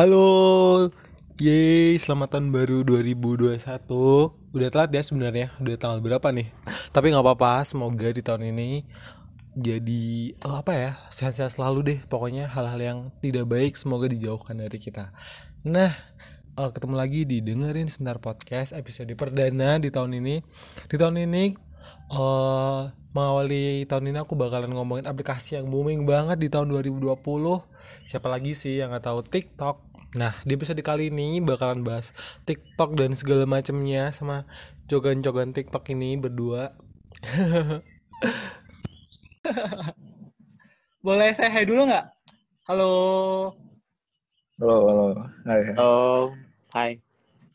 Halo, yeay, selamat tahun baru 2021 Udah telat ya sebenarnya, udah tanggal berapa nih? Tapi nggak apa-apa, semoga di tahun ini Jadi, eh, apa ya, sehat-sehat selalu deh. Pokoknya hal-hal yang tidak baik semoga dijauhkan dari kita. Nah, eh, ketemu lagi di Dengerin Sebentar Podcast episode perdana di tahun ini. Di tahun ini, eh mengawali tahun ini aku bakalan ngomongin aplikasi yang booming banget di tahun 2020 siapa lagi sih yang nggak tahu? TikTok nah di episode kali ini bakalan bahas TikTok dan segala macamnya sama jogan-jogan TikTok ini berdua Boleh saya hai dulu nggak? Halo, Halo, halo. Hai. Halo, hai.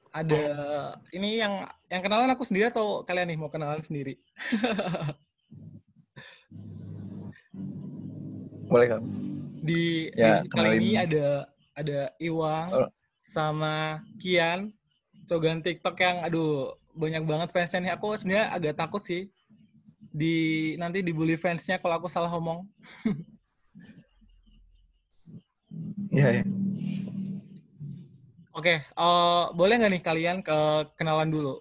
ada ini yang yang kenalan aku sendiri atau kalian nih mau kenalan sendiri? Boleh Kak? Di Ya, edisi kali ini kenalin. ada ada Iwang Oh. sama Kian cogan TikTok yang aduh banyak banget fansnya nih. Aku sebenarnya agak takut sih di nanti dibully fansnya kalau aku salah ngomong. Iya, iya. Oke, eh, boleh nggak nih kalian ke kenalan dulu?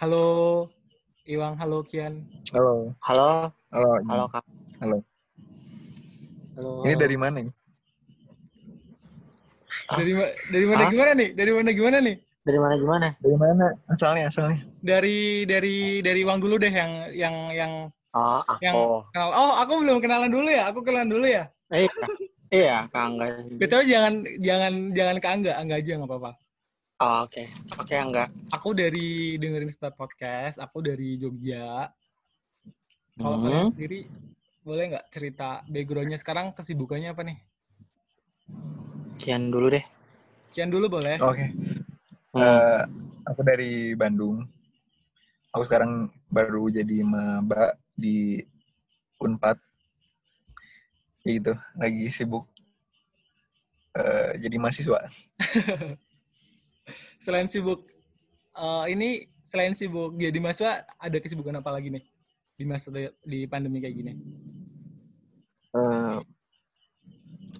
Halo, Iwang. Halo, Kian. Halo. Halo, Halo. halo Kak. Halo. Halo. Ini dari mana nih? Ah. Dari ma- dari mana Ah? gimana nih? Dari mana gimana nih? Dari mana gimana? Dari mana? Asalnya, asalnya. Dari dari dari Iwang dulu deh yang yang yang Oh, yang aku. kenal. Oh, aku belum kenalan dulu ya. Aku kenalan dulu ya. Iya, iya, Kak Angga. BTW jangan jangan jangan ke Angga, Angga aja nggak apa-apa. Oh, oke. Oke, Angga. Aku dari dengerin Start Podcast, aku dari Jogja. Kalau Hmm. kalian sendiri boleh nggak cerita backgroundnya sekarang kesibukannya apa nih? Kian dulu deh. Kian dulu boleh. Oke. Hmm. Eh, aku dari Bandung. Aku sekarang baru jadi maba di Unpad. Ya gitu, lagi sibuk eh, jadi mahasiswa. Selain sibuk eh, ini selain sibuk jadi mahasiswa ada kesibukan apa lagi nih di masa di pandemi kayak gini? Eh,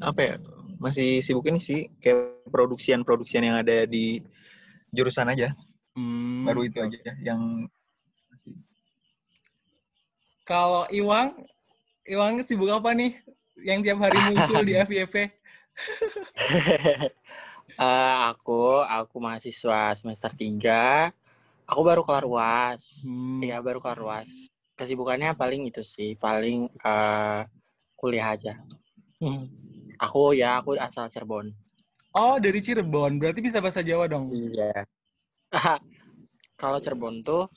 apa ya? Masih sibuk ini sih, kayak produksian-produksian yang ada di jurusan aja. Hmm. Baru itu aja yang masih Kalau Iwang, Iwang sibuk apa nih? Yang tiap hari muncul di FYP? Eh, aku, aku mahasiswa semester 3. Aku baru kelar UAS. Hmm. Iya, baru kelar UAS. Kesibukannya paling itu sih, paling eh, kuliah aja. Hmm. Aku ya, aku asal Cirebon. Oh, dari Cirebon. Berarti bisa bahasa Jawa dong. Iya. Kalau Cirebon tuh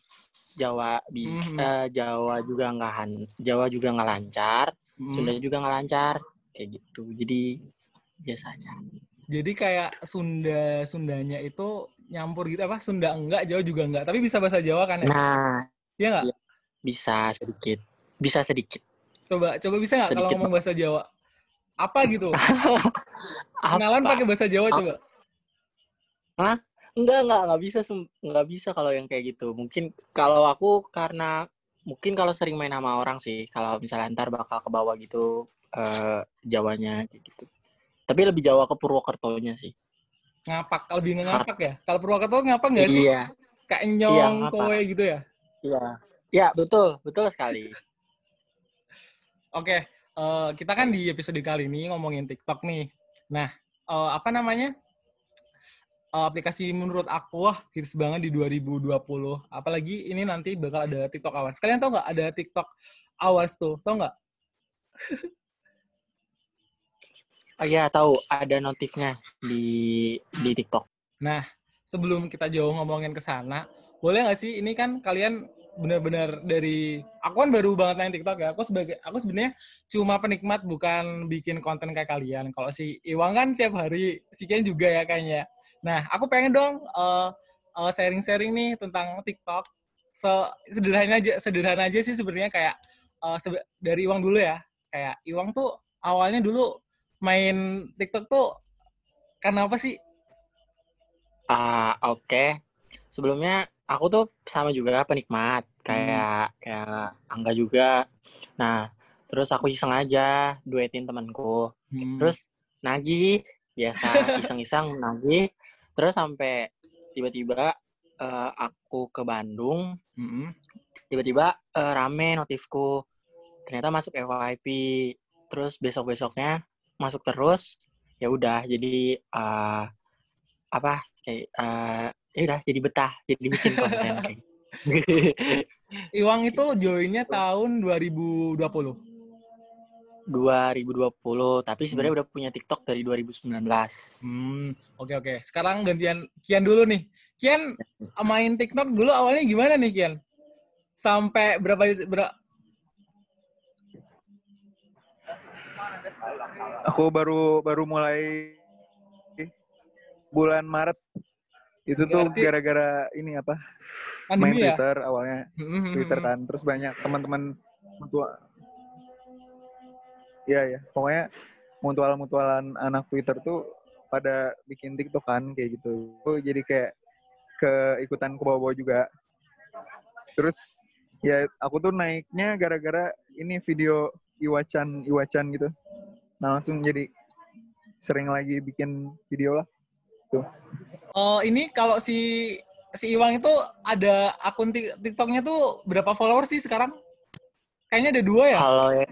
Jawa bi Mhm. eh, Jawa juga nggak han- Jawa juga nggak lancar, Hmm. Sunda juga nggak lancar, kayak gitu. Jadi biasa aja. Jadi kayak Sunda Sundanya itu nyampur gitu apa? Sunda enggak, Jawa juga enggak. Tapi bisa bahasa Jawa kan ya? Nah, Iya nggak? Iya. bisa sedikit, bisa sedikit. Coba coba bisa nggak kalau ngomong bahasa Jawa? Apa gitu? Kenalan Apa? pakai bahasa Jawa coba. Enggak, enggak, enggak bisa, enggak bisa kalau yang kayak gitu. Mungkin kalau aku karena mungkin kalau sering main sama orang sih, kalau misalnya ntar bakal ke bawah gitu eh Jawanya kayak gitu. Tapi lebih Jawa ke Purwokertonya sih. Ngapak, lebih ngapak ya? Kalau Purwokerto ngapak nggak sih? Iya, Kayak Iya, nyong, ngapak. kowe gitu ya? iya. Ya, betul, betul sekali. Oke, eh, kita kan di episode kali ini ngomongin TikTok nih. Nah, eh, apa namanya? Eh, aplikasi menurut aku wah hits banget di 2020. Apalagi ini nanti bakal ada TikTok Awards. Kalian tau nggak ada TikTok Awards tuh? Tau nggak? Oh iya, tahu ada notifnya di di TikTok. Nah, sebelum kita jauh ngomongin ke sana, boleh nggak sih ini kan kalian benar-benar dari aku kan baru banget main TikTok ya. Aku sebagai aku sebenarnya cuma penikmat bukan bikin konten kayak kalian. Kalau si Iwang kan tiap hari, si Ken juga ya kayaknya. Nah, aku pengen dong eh, eh, sharing-sharing nih tentang TikTok. So, sederhana aja sederhana aja sih sebenarnya kayak eh, sebe- dari Iwang dulu ya. Kayak Iwang tuh awalnya dulu main TikTok tuh karena apa sih? Ah, oke. Sebelumnya aku tuh sama juga penikmat, kayak kayak Angga juga. Nah, terus aku iseng aja duetin temanku. Hmm. Terus nagih, biasa iseng-iseng nagih. Terus sampai tiba-tiba eh, aku ke Bandung, Mm-mm. tiba-tiba eh, rame notifku. Ternyata masuk FYP. Terus besok-besoknya masuk terus. Ya udah, jadi eh, apa kayak eh, ya udah jadi betah, jadi bikin konten kayak gitu. Iwang itu joinnya tahun 2020. 2020, tapi sebenarnya udah punya TikTok dari 2019. Hmm, oke oke. Sekarang gantian Kian dulu nih. Kian main TikTok dulu awalnya gimana nih Kian? Sampai berapa berapa Aku baru baru mulai bulan Maret. Itu tuh gara-gara ini apa? main ya? Twitter awalnya. Hmm, Twitter kan terus banyak teman-teman mutual Iya ya, pokoknya mutual-mutualan anak Twitter tuh pada bikin TikTok kan kayak gitu. Aku jadi kayak keikutan ke bawah-bawah juga. Terus ya aku tuh naiknya gara-gara ini video Iwacan Iwacan gitu. Nah, langsung jadi sering lagi bikin video lah. Oh, ini kalau si si Iwang itu ada akun Tik- TikToknya tuh berapa followers sih sekarang? Kayaknya ada dua ya? Kalau ya,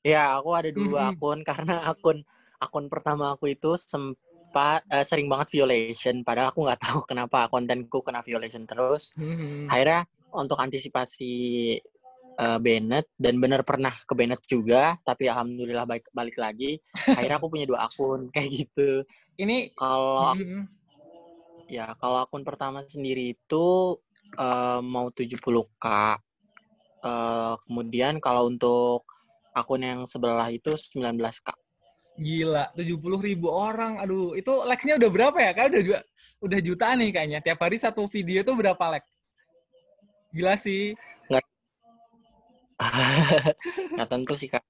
ya aku ada dua Mhm. akun karena akun akun pertama aku itu sempat eh, sering banget violation. Padahal aku nggak tahu kenapa kontenku kena violation terus. Hmm. Akhirnya untuk antisipasi eh, Bennett dan bener pernah ke Bennett juga, tapi alhamdulillah balik balik lagi. Akhirnya aku punya dua akun kayak gitu. Ini Kalau hmm, ya kalau akun pertama sendiri itu eh, mau 70k. Eh, kemudian kalau untuk akun yang sebelah itu 19k. gila 70 ribu orang. Aduh, itu likes-nya udah berapa ya? Kayak udah juga udah jutaan nih kayaknya. Tiap hari satu video tuh berapa like? Gila sih. Nggak tentu sih kak.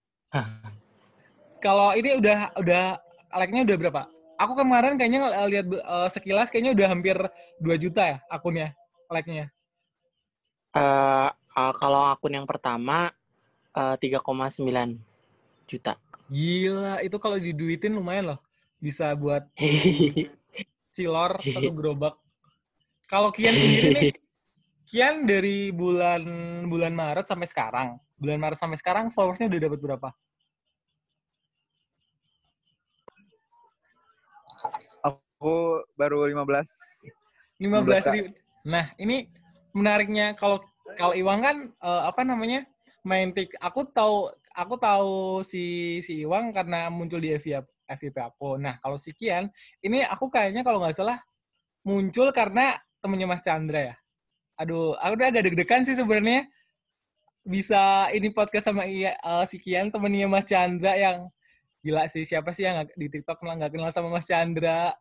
Kalau ini udah udah like-nya udah berapa? Aku kemarin kayaknya ng- lihat eh, sekilas kayaknya udah hampir 2 juta ya akunnya, like-nya. Eh, eh, kalau akun yang pertama eh, 3,9 juta. Gila, itu kalau diduitin lumayan loh. Bisa buat cilor satu gerobak. Kalau Kian sendiri nih, Kian dari bulan bulan Maret sampai sekarang, bulan Maret sampai sekarang followersnya udah dapat berapa? Aku baru 15. 15 ribu. Nah, ini menariknya kalau kalau Iwang kan eh, apa namanya main tik. Aku tahu aku tahu si si Iwang karena muncul di FYP, FYP aku. Nah, kalau si Kian ini aku kayaknya kalau nggak salah muncul karena temennya Mas Chandra ya. Aduh, aku udah agak deg-degan sih sebenarnya bisa ini podcast sama iya, eh, si Kian temennya Mas Chandra yang gila sih siapa sih yang di TikTok malah nggak kenal sama Mas Chandra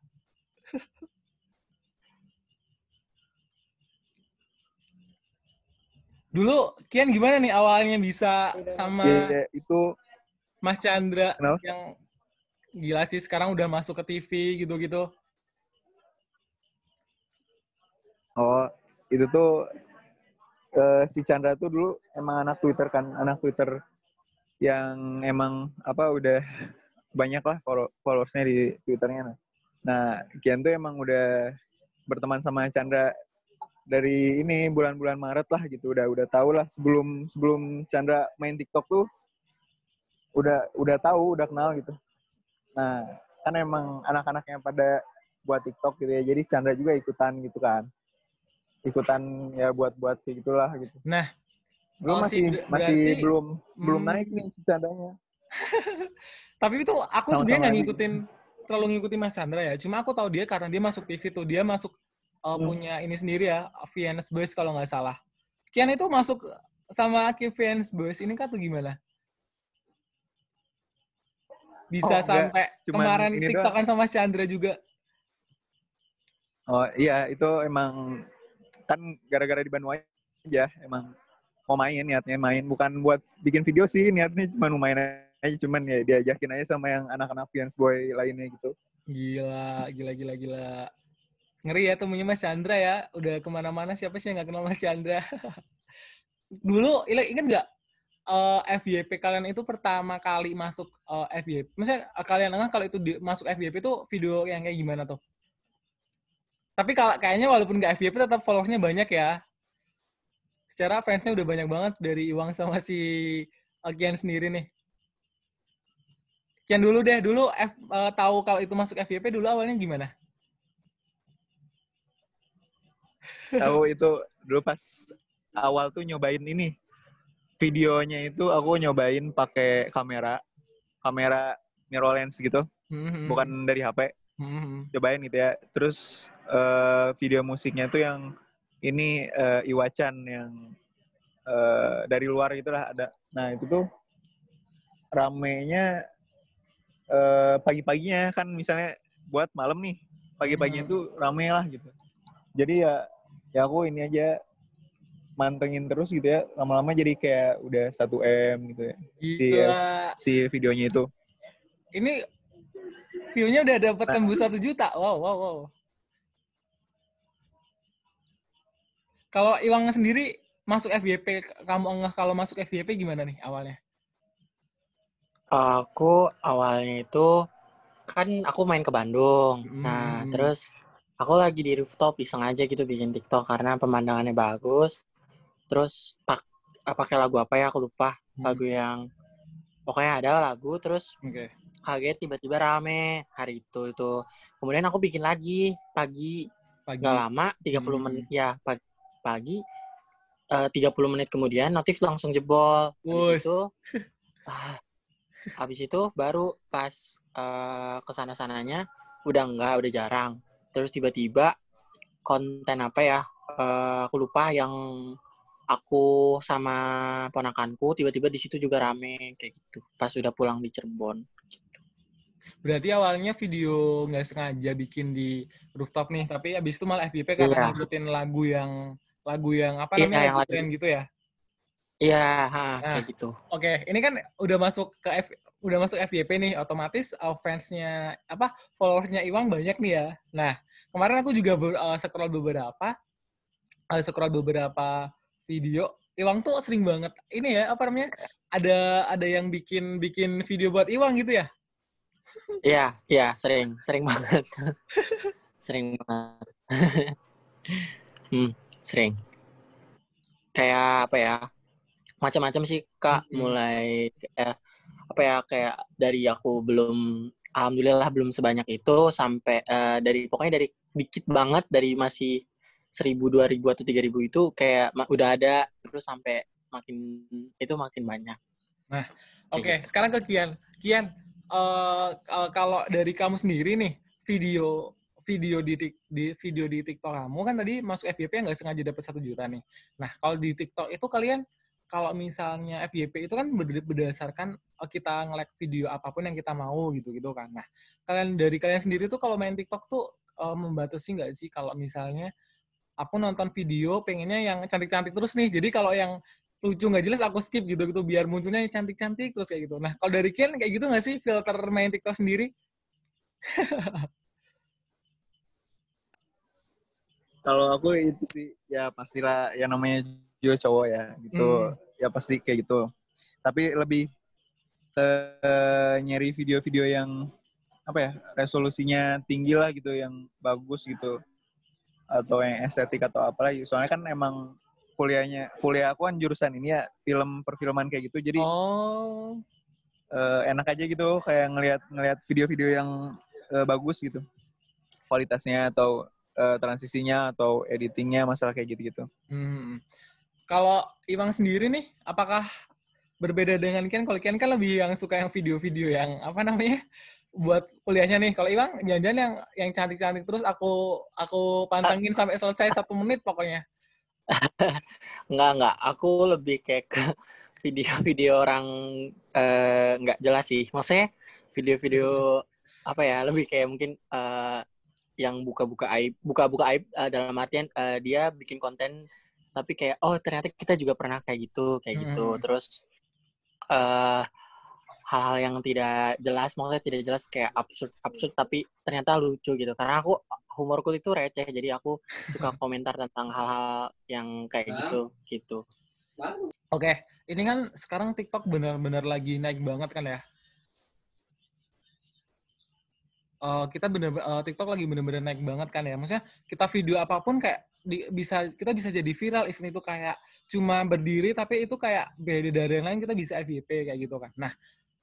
Dulu Kian gimana nih awalnya bisa sama Ya, itu Mas Chandra Kenapa? yang gila sih sekarang udah masuk ke TV gitu-gitu. Oh, itu tuh eh, si Chandra tuh dulu emang anak Twitter kan, anak Twitter yang emang apa udah banyak lah follow- followersnya di Twitternya. Nah, nah Kian tuh emang udah berteman sama Chandra dari ini bulan-bulan Maret lah gitu, udah udah tahu lah sebelum sebelum Chandra main TikTok tuh udah udah tahu udah kenal gitu. Nah kan emang anak-anak yang pada buat TikTok gitu ya. Jadi Chandra juga ikutan gitu kan. Ikutan ya buat buat kayak gitulah gitu. Nah, belum Oh, masih masih berarti- belum belum Hmm. naik nih si Chandranya. Tapi itu aku sebenarnya nggak ngikutin terlalu ngikutin Mas Chandra ya. Cuma aku tahu dia karena dia masuk TV tuh. Dia masuk uh, Hmm. punya ini sendiri ya, Vienness Boys kalau nggak salah. Kian itu masuk sama Vienness Boys ini kan tuh gimana? Bisa Oh, sampai Cuman kemarin TikTokan sama Chandra juga. oh iya itu emang kan gara-gara di Bandung aja emang mau main niatnya main bukan buat bikin video sih niatnya cuma mau main aja cuman ya diajakin aja sama yang anak-anak Fians Boy lainnya gitu Gila, gila, gila, gila. Ngeri ya temunya Mas Chandra ya. Udah ke mana-mana siapa sih yang nggak kenal Mas Chandra? Dulu, ila- ingat nggak eh, FYP kalian itu pertama kali masuk eh, FYP? Maksudnya eh, kalian enggak kalau itu di- masuk FYP itu video yang kayak gimana tuh? Tapi kalau kayaknya walaupun nggak FYP tetap followersnya banyak ya. Secara fansnya udah banyak banget dari Iwang sama si Kian sendiri nih. Kian dulu deh, dulu F, eh, tahu kalau itu masuk FYP dulu awalnya gimana? tahu itu dulu pas awal tuh nyobain ini. Videonya itu aku nyobain pakai kamera kamera mirrorless gitu. Hmm, bukan dari HP hmm, hmm. cobain gitu ya. Terus eh, video musiknya tuh yang ini eh, Iwacan yang eh, dari luar gitulah ada. Nah itu tuh ramenya eh, pagi-paginya kan misalnya buat malam nih pagi-paginya Hmm. tuh rame lah gitu jadi ya ya aku ini aja mantengin terus gitu ya lama-lama jadi kayak udah 1 m gitu ya Gila. si videonya itu Ini view-nya udah dapat tembus satu juta. Wow, wow, wow. Kalau Iwang sendiri masuk FYP, kamu enggak kalau masuk FYP gimana nih awalnya? Aku awalnya itu kan aku main ke Bandung. Nah, Hmm. terus aku lagi di rooftop iseng aja gitu bikin TikTok karena pemandangannya bagus. Terus pak eh, pakai lagu apa ya aku lupa. Hmm. Lagu yang pokoknya ada lagu terus Oke. kaget tiba-tiba rame hari itu itu. Kemudian aku bikin lagi pagi Pagi. nggak lama 30 Hmm. menit ya pagi, pagi eh, 30 menit kemudian notif langsung jebol. Itu ah, habis itu baru pas eh, ke sana sananya udah enggak udah jarang. Terus tiba-tiba konten apa ya? eh, aku lupa yang aku sama ponakanku tiba-tiba di situ juga rame kayak gitu. Pas udah pulang di Cirebon. Berarti awalnya video nggak sengaja bikin di rooftop nih, tapi abis itu malah FYP karena Iya. ngikutin lagu yang lagu yang apa Iya, namanya yang lagu gitu ya. Iya, Nah. kayak gitu. Oke, ini kan udah masuk ke F, udah masuk FYP nih, otomatis uh, fansnya apa followersnya Iwang banyak nih ya. Nah, kemarin aku juga ber, uh, scroll beberapa, uh, scroll beberapa video. Iwang tuh sering banget ini ya apa namanya? Ada ada yang bikin bikin video buat Iwang gitu ya? Iya, iya, sering, sering banget. sering banget. hmm, sering. Kayak apa ya? Macam-macam sih, Kak. Hmm. Mulai eh, apa ya kayak dari aku belum alhamdulillah belum sebanyak itu sampai eh, dari pokoknya dari dikit banget dari masih seribu dua ribu atau tiga ribu itu kayak udah ada terus sampai makin itu makin banyak. Oke, sekarang ke Kian. Kian, eh, eh, kalau dari kamu sendiri nih, video video di, di video di TikTok kamu kan tadi masuk FYP nggak sengaja dapat satu juta nih. Nah, kalau di TikTok itu kalian kalau misalnya FYP itu kan ber- berdasarkan eh, kita nge-like video apa pun yang kita mau gitu gitu kan. Nah, kalian dari kalian sendiri tuh kalau main TikTok tuh eh, membatasi nggak sih kalau misalnya aku nonton video pengennya yang cantik-cantik terus nih. Jadi kalau yang lucu nggak jelas aku skip gitu gitu biar munculnya yang cantik-cantik terus kayak gitu. Nah kalau dari Kian kayak gitu nggak sih filter main TikTok sendiri? kalau aku itu sih ya pastilah ya namanya juga cowok ya gitu. Hmm. ya pasti kayak gitu. Tapi lebih ke nyari video-video yang apa ya resolusinya tinggi lah gitu yang bagus gitu. Atau yang estetik atau apa lagi. Soalnya kan emang kuliahnya kuliah aku kan jurusan ini ya film perfilman kayak gitu. Jadi Oh, eh, enak aja gitu kayak ngelihat ngelihat video-video yang eh, bagus gitu. Kualitasnya atau eh, transisinya atau editingnya masalah kayak gitu-gitu Hmm. Kalau Iwang sendiri nih, apakah berbeda dengan Kian? Kalau Kian kan lebih yang suka yang video-video yang apa namanya buat kuliahnya nih. Kalau Iwang jangan-jangan yang yang cantik-cantik terus aku aku pantengin sampai selesai satu menit pokoknya. Enggak, enggak. Aku lebih kayak ke video-video orang eh, nggak jelas sih. Maksudnya video-video apa ya? Lebih kayak mungkin eh, yang buka-buka aib, buka-buka aib eh, dalam artian eh, dia bikin konten tapi kayak oh ternyata kita juga pernah kayak gitu, kayak gitu. Hmm. Terus eh hal-hal yang tidak jelas, maksudnya tidak jelas kayak absurd, absurd tapi ternyata lucu gitu. Karena aku humorku itu receh, jadi aku suka komentar tentang hal-hal yang kayak gitu, gitu. Oke, ini kan sekarang TikTok benar-benar lagi naik banget kan ya. Eh, kita bener eh, TikTok lagi bener-bener naik banget kan ya. Maksudnya kita video apa pun kayak di- bisa kita bisa jadi viral even itu kayak cuma berdiri tapi itu kayak beda dari yang lain kita bisa FYP kayak gitu kan. Nah,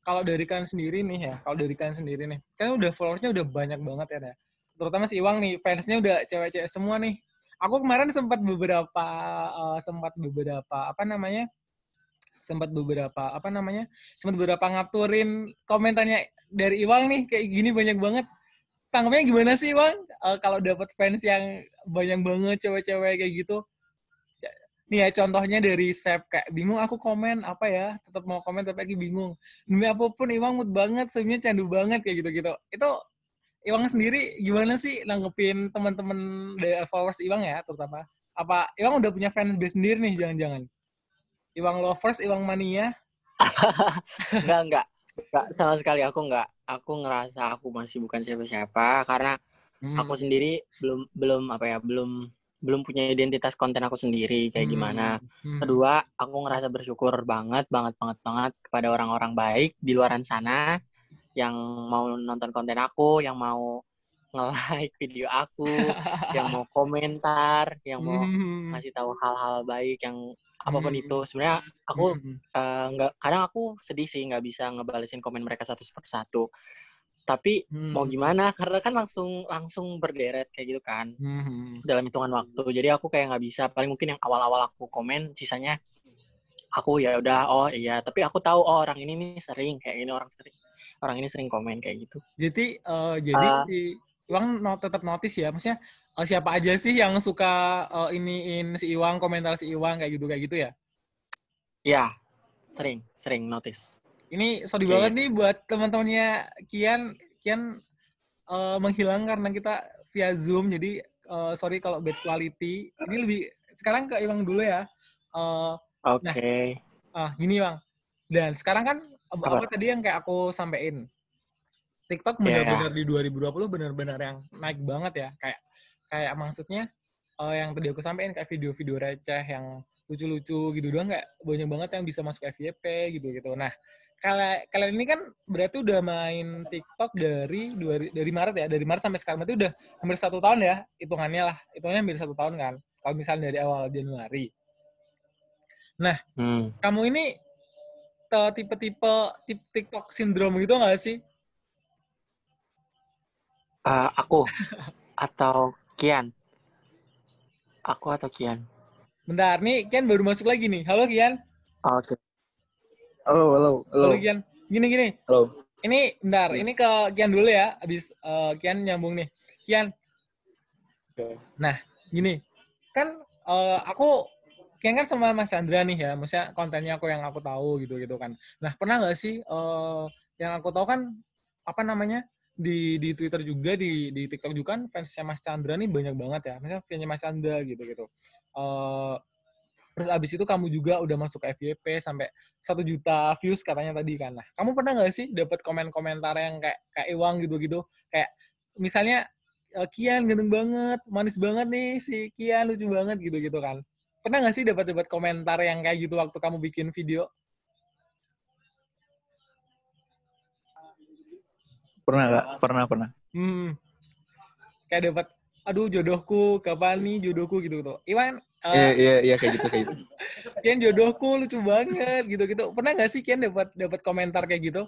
kalau dari kalian sendiri nih ya, kalau dari kalian sendiri nih, kan udah followersnya udah banyak banget ya. Dah. Terutama si Iwang nih, fansnya udah cewek-cewek semua nih. Aku kemarin sempat beberapa eh, sempat beberapa apa namanya? Sempat beberapa apa namanya sempat beberapa ngaturin komentarnya dari Iwang nih kayak gini banyak banget. Tanggapnya gimana sih Iwang? Eh, kalau dapat fans yang banyak banget cewek-cewek kayak gitu. Nih ya contohnya dari Sep kayak bingung aku komen apa ya? Tetap mau komen tapi lagi bingung. Demi apa pun Iwang mood banget sebenarnya candu banget kayak gitu-gitu. Itu Iwang sendiri gimana sih nanggepin teman-teman dari followers Iwang ya terutama? Apa Iwang udah punya fans base sendiri nih jangan-jangan Iwang lovers, Iwang mania. Enggak, enggak. Enggak, sama sekali aku enggak. Aku ngerasa aku masih bukan siapa-siapa karena Hmm. aku sendiri belum belum apa ya, belum belum punya identitas konten aku sendiri kayak Hmm. gimana. Hmm. Kedua, aku ngerasa bersyukur banget, banget, banget, banget kepada orang-orang baik di luaran sana yang mau nonton konten aku, yang mau nge-like video aku, yang mau komentar, yang mau Hmm. ngasih tahu hal-hal baik yang apa pun Hmm. itu. Sebenarnya aku Hmm. eh, nggak kadang aku sedih sih nggak bisa ngebalesin komen mereka satu persatu tapi Hmm. mau gimana karena kan langsung langsung berderet kayak gitu kan Hmm. dalam hitungan waktu jadi aku kayak nggak bisa paling mungkin yang awal-awal aku komen sisanya aku ya udah oh iya tapi aku tahu oh orang ini nih sering kayak ini orang sering orang ini sering komen kayak gitu Jadi eh, jadi Ah. si Iwang no, tetap notice ya, maksudnya eh, siapa aja sih yang suka eh, iniin si Iwang, komentar si Iwang kayak gitu kayak gitu ya. ya sering sering notice Ini sorry Iya, banget nih buat teman-temannya Kian, Kian eh, menghilang karena kita via Zoom, jadi eh, sorry kalau bad quality. Ini lebih sekarang ke Iwang dulu ya. Eh, oke Ah, gini bang. Dan sekarang kan apa, Apa? tadi yang kayak aku sampein. TikTok Iya, benar-benar di 2020 benar-benar yang naik banget ya. Kayak kayak maksudnya eh, yang tadi aku sampein kayak video-video receh yang lucu-lucu gitu doang nggak banyak banget yang bisa masuk FYP gitu gitu. Nah, kalian kalian ini kan berarti udah main TikTok dari dua, dari Maret ya, dari Maret sampai sekarang berarti udah hampir satu tahun ya hitungannya lah, hitungannya hampir satu tahun kan. Kalau misalnya dari awal Januari. hmm. kamu ini te- tipe-tipe tip TikTok sindrom gitu nggak sih? Eh, aku atau Kian aku atau Kian Bentar, nih Kian baru masuk lagi nih. Halo Kian. oke halo halo halo Halo Kian. Gini gini. halo Ini bentar, ini ke Kian dulu ya. Abis eh, Kian nyambung nih. Kian. Oke. Nah, gini. Kan eh, aku Kian kan sama Mas Chandra nih ya. Maksudnya kontennya aku yang aku tahu gitu gitu kan. Nah, pernah nggak sih eh, yang aku tahu kan apa namanya? Di di Twitter juga di di TikTok juga kan fansnya Mas Chandra nih banyak banget ya. Misalnya fansnya Mas Chandra gitu gitu. Eh, terus abis itu kamu juga udah masuk ke FYP sampai satu juta views katanya tadi kan. Nah, kamu pernah nggak sih dapat komen-komentar yang kayak kayak Iwang gitu-gitu? Kayak misalnya eh, Kian ganteng banget, manis banget nih si Kian lucu banget gitu-gitu kan. Pernah nggak sih dapat dapat komentar yang kayak gitu waktu kamu bikin video? Pernah gak pernah pernah Hmm. Kayak dapat aduh jodohku, kapan nih jodohku gitu gitu. Iwan Eh, Iya iya iya kayak gitu kayak gitu. Kian jodohku lucu banget gitu-gitu. Pernah nggak sih Kian dapat dapat komentar kayak gitu?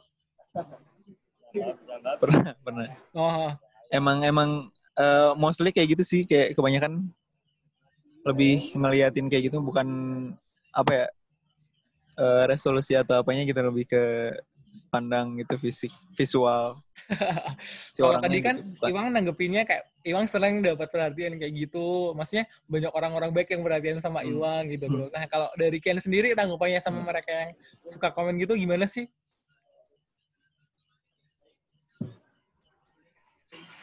Pernah pernah. Oh, Emang emang eh, mostly kayak gitu sih kayak kebanyakan lebih ngeliatin kayak gitu bukan apa ya eh, resolusi atau apanya gitu lebih ke pandang gitu fisik visual. si kalau tadi kan gitu, bukan- Iwang nanggepinnya kayak Iwang sering dapat perhatian kayak gitu. Maksudnya banyak orang-orang baik yang perhatian sama Hmm. Iwang gitu loh. Nah, kalau dari Kian sendiri tanggapannya sama Hmm. mereka yang suka komen gitu gimana sih?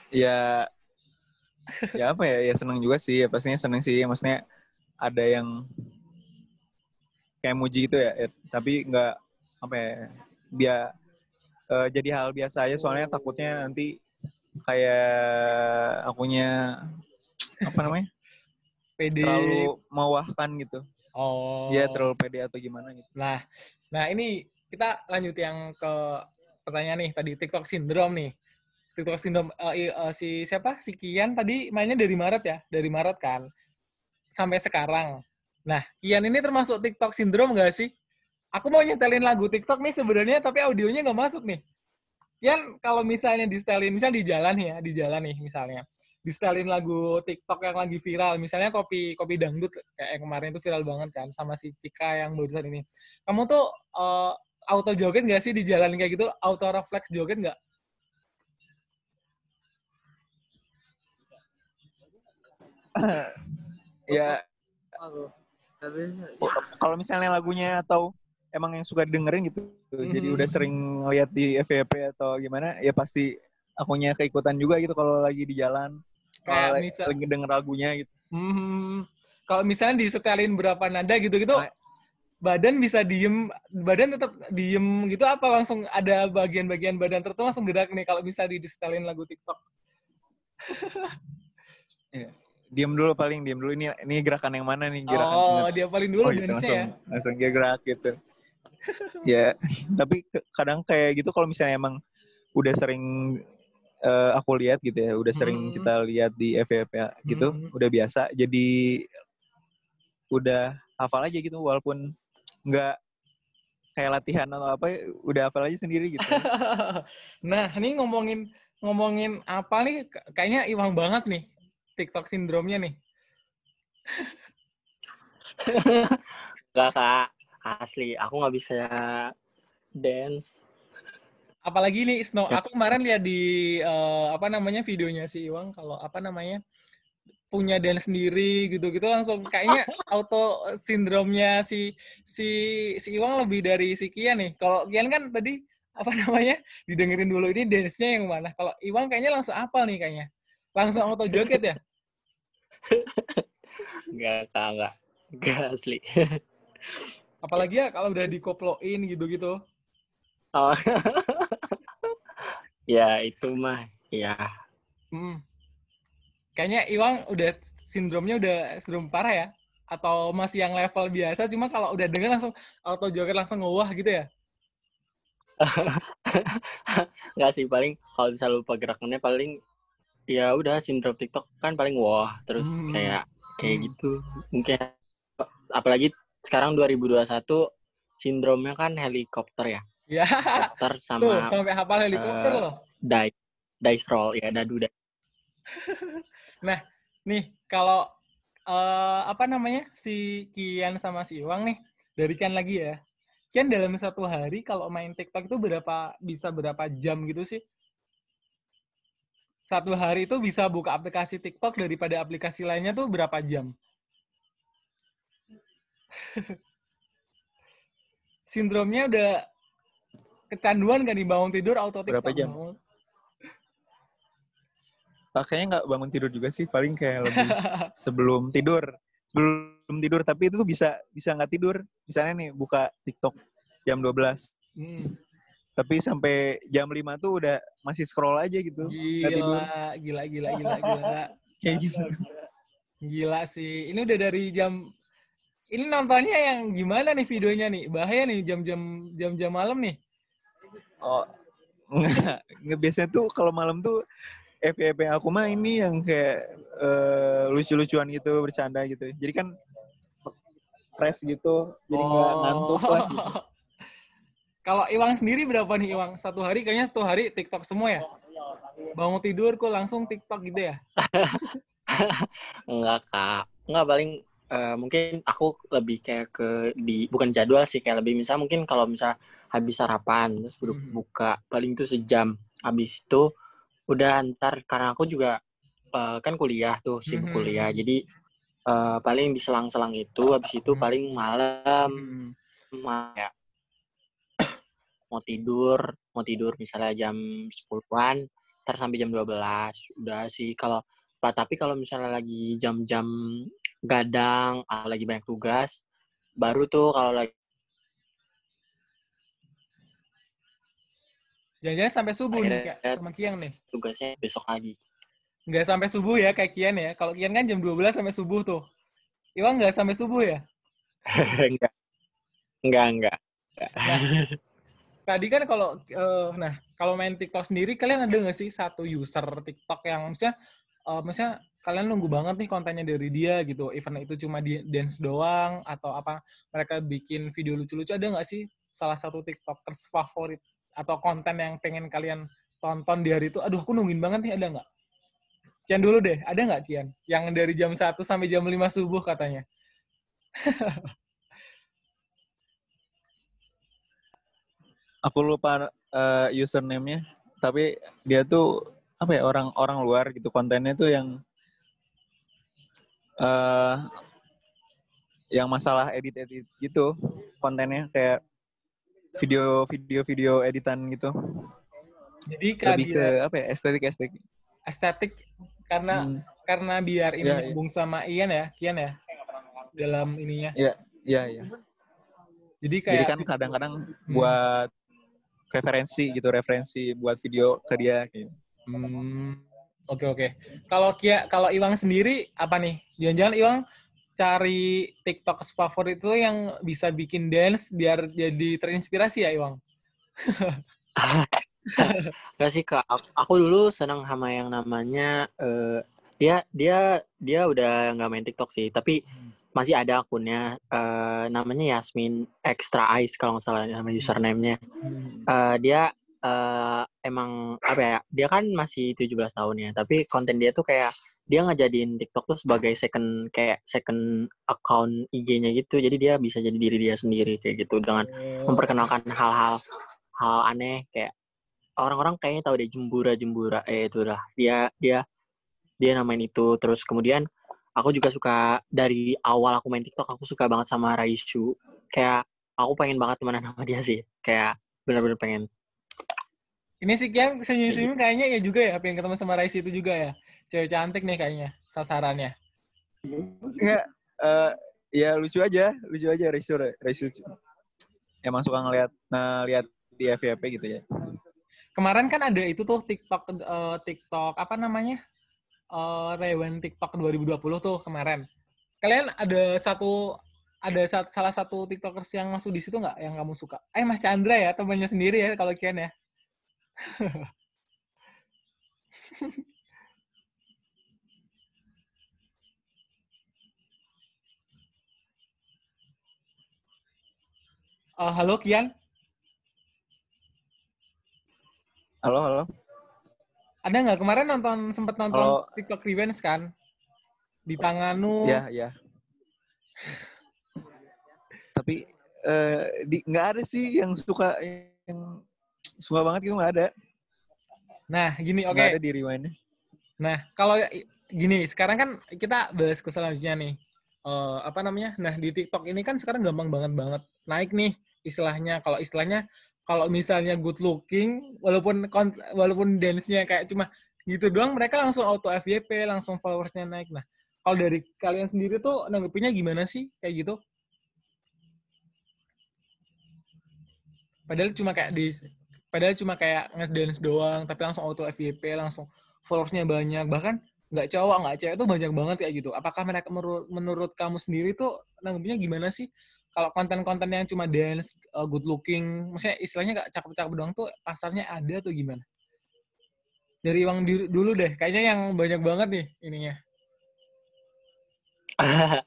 ya ya apa ya ya seneng juga sih ya pastinya seneng sih maksudnya ada yang kayak muji gitu ya, ya, tapi nggak apa ya biar eh, jadi hal biasa aja soalnya takutnya nanti kayak akunya apa namanya PD. terlalu mewahkan gitu Oh. ya terlalu pede atau gimana gitu Nah, nah ini kita lanjut yang ke pertanyaan nih tadi TikTok syndrome nih. TikTok syndrome i- eh, si siapa? Si Kian tadi mainnya dari Maret ya, dari Maret kan sampai sekarang. Nah, Kian ini termasuk TikTok syndrome nggak sih? Aku mau nyetelin lagu TikTok nih sebenarnya tapi audionya nggak masuk nih. Kian kalau misalnya di setelin, misal di jalan ya, di jalan nih misalnya, di setelin lagu TikTok yang lagi viral, misalnya kopi kopi dangdut kayak yang kemarin itu viral banget kan, sama si Cika yang barusan ini. Kamu tuh eh, auto joget nggak sih di jalan kayak gitu? Auto reflex joget nggak? ya kalau misalnya lagunya atau emang yang suka dengerin gitu. Jadi Mhm. udah sering lihat di FYP atau gimana ya pasti akunya keikutan juga gitu kalau lagi di jalan. Kayak kalau misal- lagi denger lagunya gitu. Hmm, kalau misalnya disetelin berapa nada gitu-gitu, Nah. badan bisa diem, badan tetap diem gitu apa langsung ada bagian-bagian badan tertentu langsung gerak nih kalau misalnya disetelin lagu TikTok. diem dulu paling diem dulu. Ini ini gerakan yang mana nih? Gerakan Oh, dia paling dulu oh gitu. Langsung ya. langsung dia gerak gitu ya tapi kadang kayak gitu kalau misalnya emang udah sering eh, aku lihat gitu ya udah sering Hmm. kita lihat di FYP gitu Hmm. udah biasa jadi udah hafal aja gitu walaupun nggak kayak latihan atau apa udah hafal aja sendiri gitu nah, ini ngomongin ngomongin apa nih? Kayaknya Iwang banget nih TikTok sindromnya nih. Enggak kak, asli aku nggak bisa dance. apalagi nih Snow Ya. aku kemarin lihat di eh, apa namanya videonya si Iwang kalau apa namanya punya dance sendiri gitu-gitu langsung kayaknya auto sindromnya si si si Iwang lebih dari si Kian nih kalau Kian kan tadi apa namanya didengerin dulu ini dance-nya yang mana kalau Iwang kayaknya langsung apa nih kayaknya langsung auto joget ya Enggak enggak. Enggak asli. apalagi ya kalau udah dikoploin gitu-gitu Oh. ya itu mah, ya Hmm. Kayaknya Iwang udah sindromnya udah sindrom parah ya? Atau masih yang level biasa, cuma kalau udah denger langsung auto joget langsung ngewah gitu ya? Enggak sih paling kalau bisa lupa gerakannya paling ya udah sindrom TikTok kan paling wah terus Hmm. kayak kayak Hmm. gitu mungkin apalagi sekarang 2021 sindromnya kan helikopter ya Ya, helikopter tuh sama sampai hafal helikopter eh, loh. dice dice roll ya dadu da- Nih, kalau eh, apa namanya si Kian sama si Iwang nih, dari Kian lagi ya. Kian dalam satu hari kalau main TikTok itu berapa bisa berapa jam gitu sih? Satu hari itu bisa buka aplikasi TikTok daripada aplikasi lainnya tuh berapa jam? Sindromnya udah kecanduan kan di bangun tidur auto TikTok. Berapa jam? bangun. Ah, nggak bangun tidur juga sih paling kayak lebih sebelum tidur sebelum tidur tapi itu tuh bisa bisa nggak tidur misalnya nih buka TikTok jam 12 Hmm. tapi sampai jam 5 tuh udah masih scroll aja gitu nggak tidur Gila, gila, gila, gila, gila. kayak gitu Gila sih. Ini udah dari jam ini nontonnya yang gimana nih videonya nih? Bahaya nih jam-jam jam-jam malam nih. oh nggak nggak biasanya tuh kalau malam tuh FYP aku mah ini yang kayak eh, lucu-lucuan gitu, bercanda gitu. Jadi kan fresh gitu, jadi nggak Oh. ngantuk lah. gitu. Kalau Iwang sendiri berapa nih Iwang? Satu hari kayaknya satu hari TikTok semua ya? Bangun tidur kok langsung TikTok gitu ya? Enggak kak, enggak paling eh, mungkin aku lebih kayak ke di bukan jadwal sih kayak lebih misal mungkin kalau misal habis sarapan terus baru Mhm. buka paling itu sejam habis itu udah ntar karena aku juga eh, kan kuliah tuh sibuk Mhm. kuliah jadi eh, paling di selang-selang itu habis itu Mhm. paling malam Hmm. ma- ya mau tidur mau tidur misalnya jam 10-an ntar sampai jam 12 udah sih kalau tapi kalau misalnya lagi jam-jam gadang atau lagi banyak tugas baru tuh kalau lagi Jangan-jangan sampai subuh nih Akhirnya- kayak sama Kian nih. tugasnya besok lagi Nggak sampai subuh ya kayak Kian ya. Kalau Kian kan jam 12 sampai subuh tuh. Iwang nggak sampai subuh ya? enggak enggak enggak Tadi kan kalau eh, nah kalau main TikTok sendiri kalian ada nggak sih satu user TikTok yang maksudnya eh, maksudnya kalian nunggu banget nih kontennya dari dia gitu. Event itu cuma di dance doang atau apa mereka bikin video lucu-lucu ada nggak sih salah satu TikTokers favorit atau konten yang pengen kalian tonton di hari itu? Aduh aku nungguin banget nih ada nggak? Kian dulu deh, ada nggak Kian? Yang dari jam 1 sampai jam 5 subuh katanya. Aku lupa eh, username-nya, tapi dia tuh apa ya orang orang luar gitu kontennya tuh yang eh yang masalah edit edit gitu kontennya kayak video video video editan gitu Jadi kayak lebih ke apa ya estetik estetik estetik karena Hmm, karena biar ini iya. nyambung sama Ian ya, Kian ya dalam ininya. iya iya Jadi kayak jadi kan kadang-kadang buat referensi gitu referensi buat video ke dia gitu. Hmm, Oke oke. Kalau Kia, kalau Iwang sendiri apa nih? Jangan-jangan Iwang cari TikTok favorit itu yang bisa bikin dance biar jadi terinspirasi ya Iwang? Enggak sih kak, aku, dulu senang sama yang namanya eh, dia dia dia udah nggak main TikTok sih, tapi masih ada akunnya eh, namanya Yasmin Extra Ice kalau nggak salah nama username-nya. Eh, dia eh, emang apa ya? Dia kan masih 17 tahun ya, tapi konten dia tuh kayak dia ngejadiin TikTok tuh sebagai second kayak second account IG-nya gitu. Jadi dia bisa jadi diri dia sendiri kayak gitu dengan memperkenalkan hal-hal hal aneh kayak orang-orang kayaknya tahu deh jembura jembura eh itu lah dia dia dia namain itu terus kemudian aku juga suka dari awal aku main TikTok aku suka banget sama Raisu kayak aku pengen banget temenan sama dia sih kayak bener-bener pengen Ini sih Kian senyum-senyum kayaknya ya juga ya, pengen ketemu sama Raisi itu juga ya. Cewek cantik nih kayaknya sasarannya. Enggak, eh, ya lucu aja, lucu aja Raisu, Raisu. Emang suka ngeliat, ngeliat di FYP gitu ya. Kemarin kan ada itu tuh TikTok eh, TikTok apa namanya? Eh Rewen TikTok 2020 tuh kemarin. Kalian ada satu ada sa- salah satu TikTokers yang masuk di situ nggak yang kamu suka? Eh Mas Chandra ya, temannya sendiri ya kalau Kian ya. Eh, halo Kian, Halo, halo. ada nggak kemarin nonton sempet nonton Halo. TikTok Revenge kan? Di tanganmu. Ya, ya. Tapi eh, di nggak ada sih yang suka yang suka banget gitu nggak ada. Nah, gini oke. Nggak ada di rewind. Nah, kalau i- gini, sekarang kan kita bahas ke selanjutnya nih. Eh, apa namanya? Nah, di TikTok ini kan sekarang gampang banget banget naik nih istilahnya. Kalau istilahnya kalau misalnya good looking, walaupun walaupun dance-nya kayak cuma gitu doang, mereka langsung auto FYP, langsung followersnya naik. Nah, kalau dari kalian sendiri tuh nanggepinnya gimana sih kayak gitu? Padahal cuma kayak di padahal cuma kayak nge-dance doang, tapi langsung auto FYP, langsung followersnya banyak bahkan nggak cowok nggak cewek itu banyak banget kayak gitu apakah mereka menurut, menurut kamu sendiri tuh nanggepinnya gimana sih kalau konten-konten yang cuma dance uh, good looking maksudnya istilahnya nggak cakep-cakep doang tuh pasarnya ada tuh gimana Dari di- dulu deh. Kayaknya yang banyak banget nih ininya.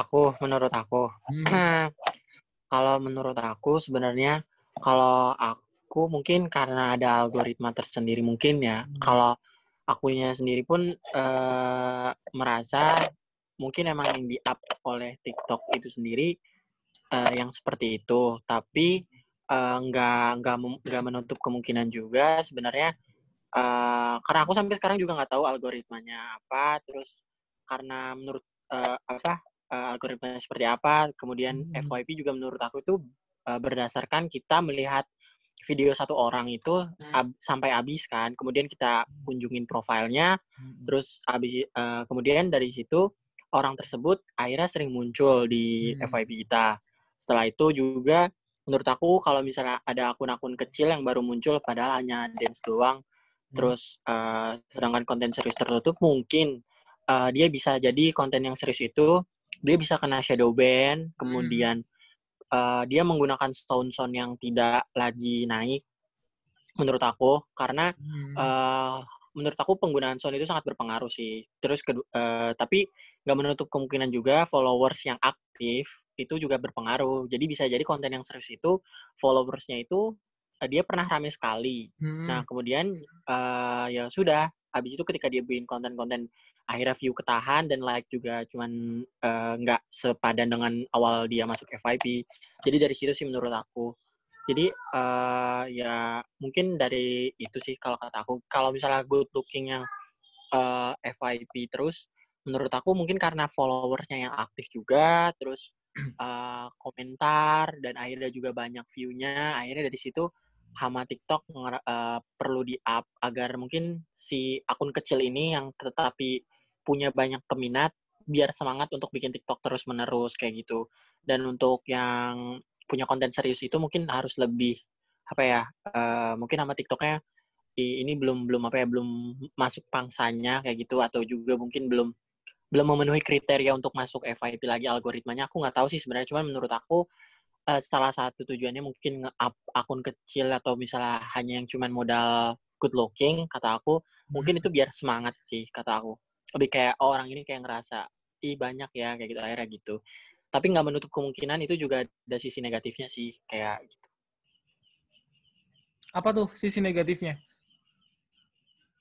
aku menurut aku Hmm. kalau menurut aku sebenarnya kalau aku mungkin karena ada algoritma tersendiri mungkin ya Hmm. kalau akunya sendiri pun eh, merasa mungkin emang yang di up oleh TikTok itu sendiri eh, yang seperti itu tapi eh, nggak nggak nggak menutup kemungkinan juga sebenarnya eh, karena aku sampai sekarang juga nggak tahu algoritmanya apa terus karena menurut eh, apa eh, algoritmanya seperti apa kemudian Hmm. FYP juga menurut aku itu eh, berdasarkan kita melihat video satu orang itu ab- sampai habis kan kemudian kita kunjungin profilnya Hmm. terus habis eh, kemudian dari situ orang tersebut akhirnya sering muncul di Hmm. FYP kita. Setelah itu juga menurut aku kalau misalnya ada akun-akun kecil yang baru muncul padahal hanya dance doang terus eh, sedangkan konten serius tertutup mungkin eh, dia bisa jadi konten yang serius itu dia bisa kena shadow ban kemudian eh, dia menggunakan sound-sound yang tidak lagi naik menurut aku karena Hmm. eh menurut aku penggunaan sound itu sangat berpengaruh sih. Terus kedu- eh, tapi nggak menutup kemungkinan juga followers yang aktif itu juga berpengaruh. Jadi bisa jadi konten yang serius itu followersnya itu eh, dia pernah rame sekali. Hmm. Nah kemudian eh, ya sudah. Habis itu ketika dia bikin konten-konten akhirnya view ketahan dan like juga cuman eh, nggak sepadan dengan awal dia masuk FYP. Jadi dari situ sih menurut aku. Jadi eh ya mungkin dari itu sih kalau kata aku. Kalau misalnya good looking yang eh, FYP terus, menurut aku mungkin karena followersnya yang aktif juga, terus eh, komentar dan akhirnya juga banyak view-nya. Akhirnya dari situ hama TikTok eh, perlu di up agar mungkin si akun kecil ini yang tetapi punya banyak peminat biar semangat untuk bikin TikTok terus menerus kayak gitu. Dan untuk yang punya konten serius itu mungkin harus lebih apa ya eh, mungkin sama TikToknya ini belum belum apa ya belum masuk pangsanya kayak gitu. Atau juga mungkin belum belum memenuhi kriteria untuk masuk FYP lagi algoritmanya. Aku nggak tahu sih sebenarnya. Cuman menurut aku eh, salah satu tujuannya mungkin nge-up akun kecil atau misalnya hanya yang cuman modal good looking kata aku mungkin itu biar semangat sih kata aku lebih kayak oh, orang ini kayak ngerasa ih banyak ya kayak gitu akhirnya gitu tapi nggak menutup kemungkinan itu juga ada sisi negatifnya sih kayak gitu. Apa tuh sisi negatifnya?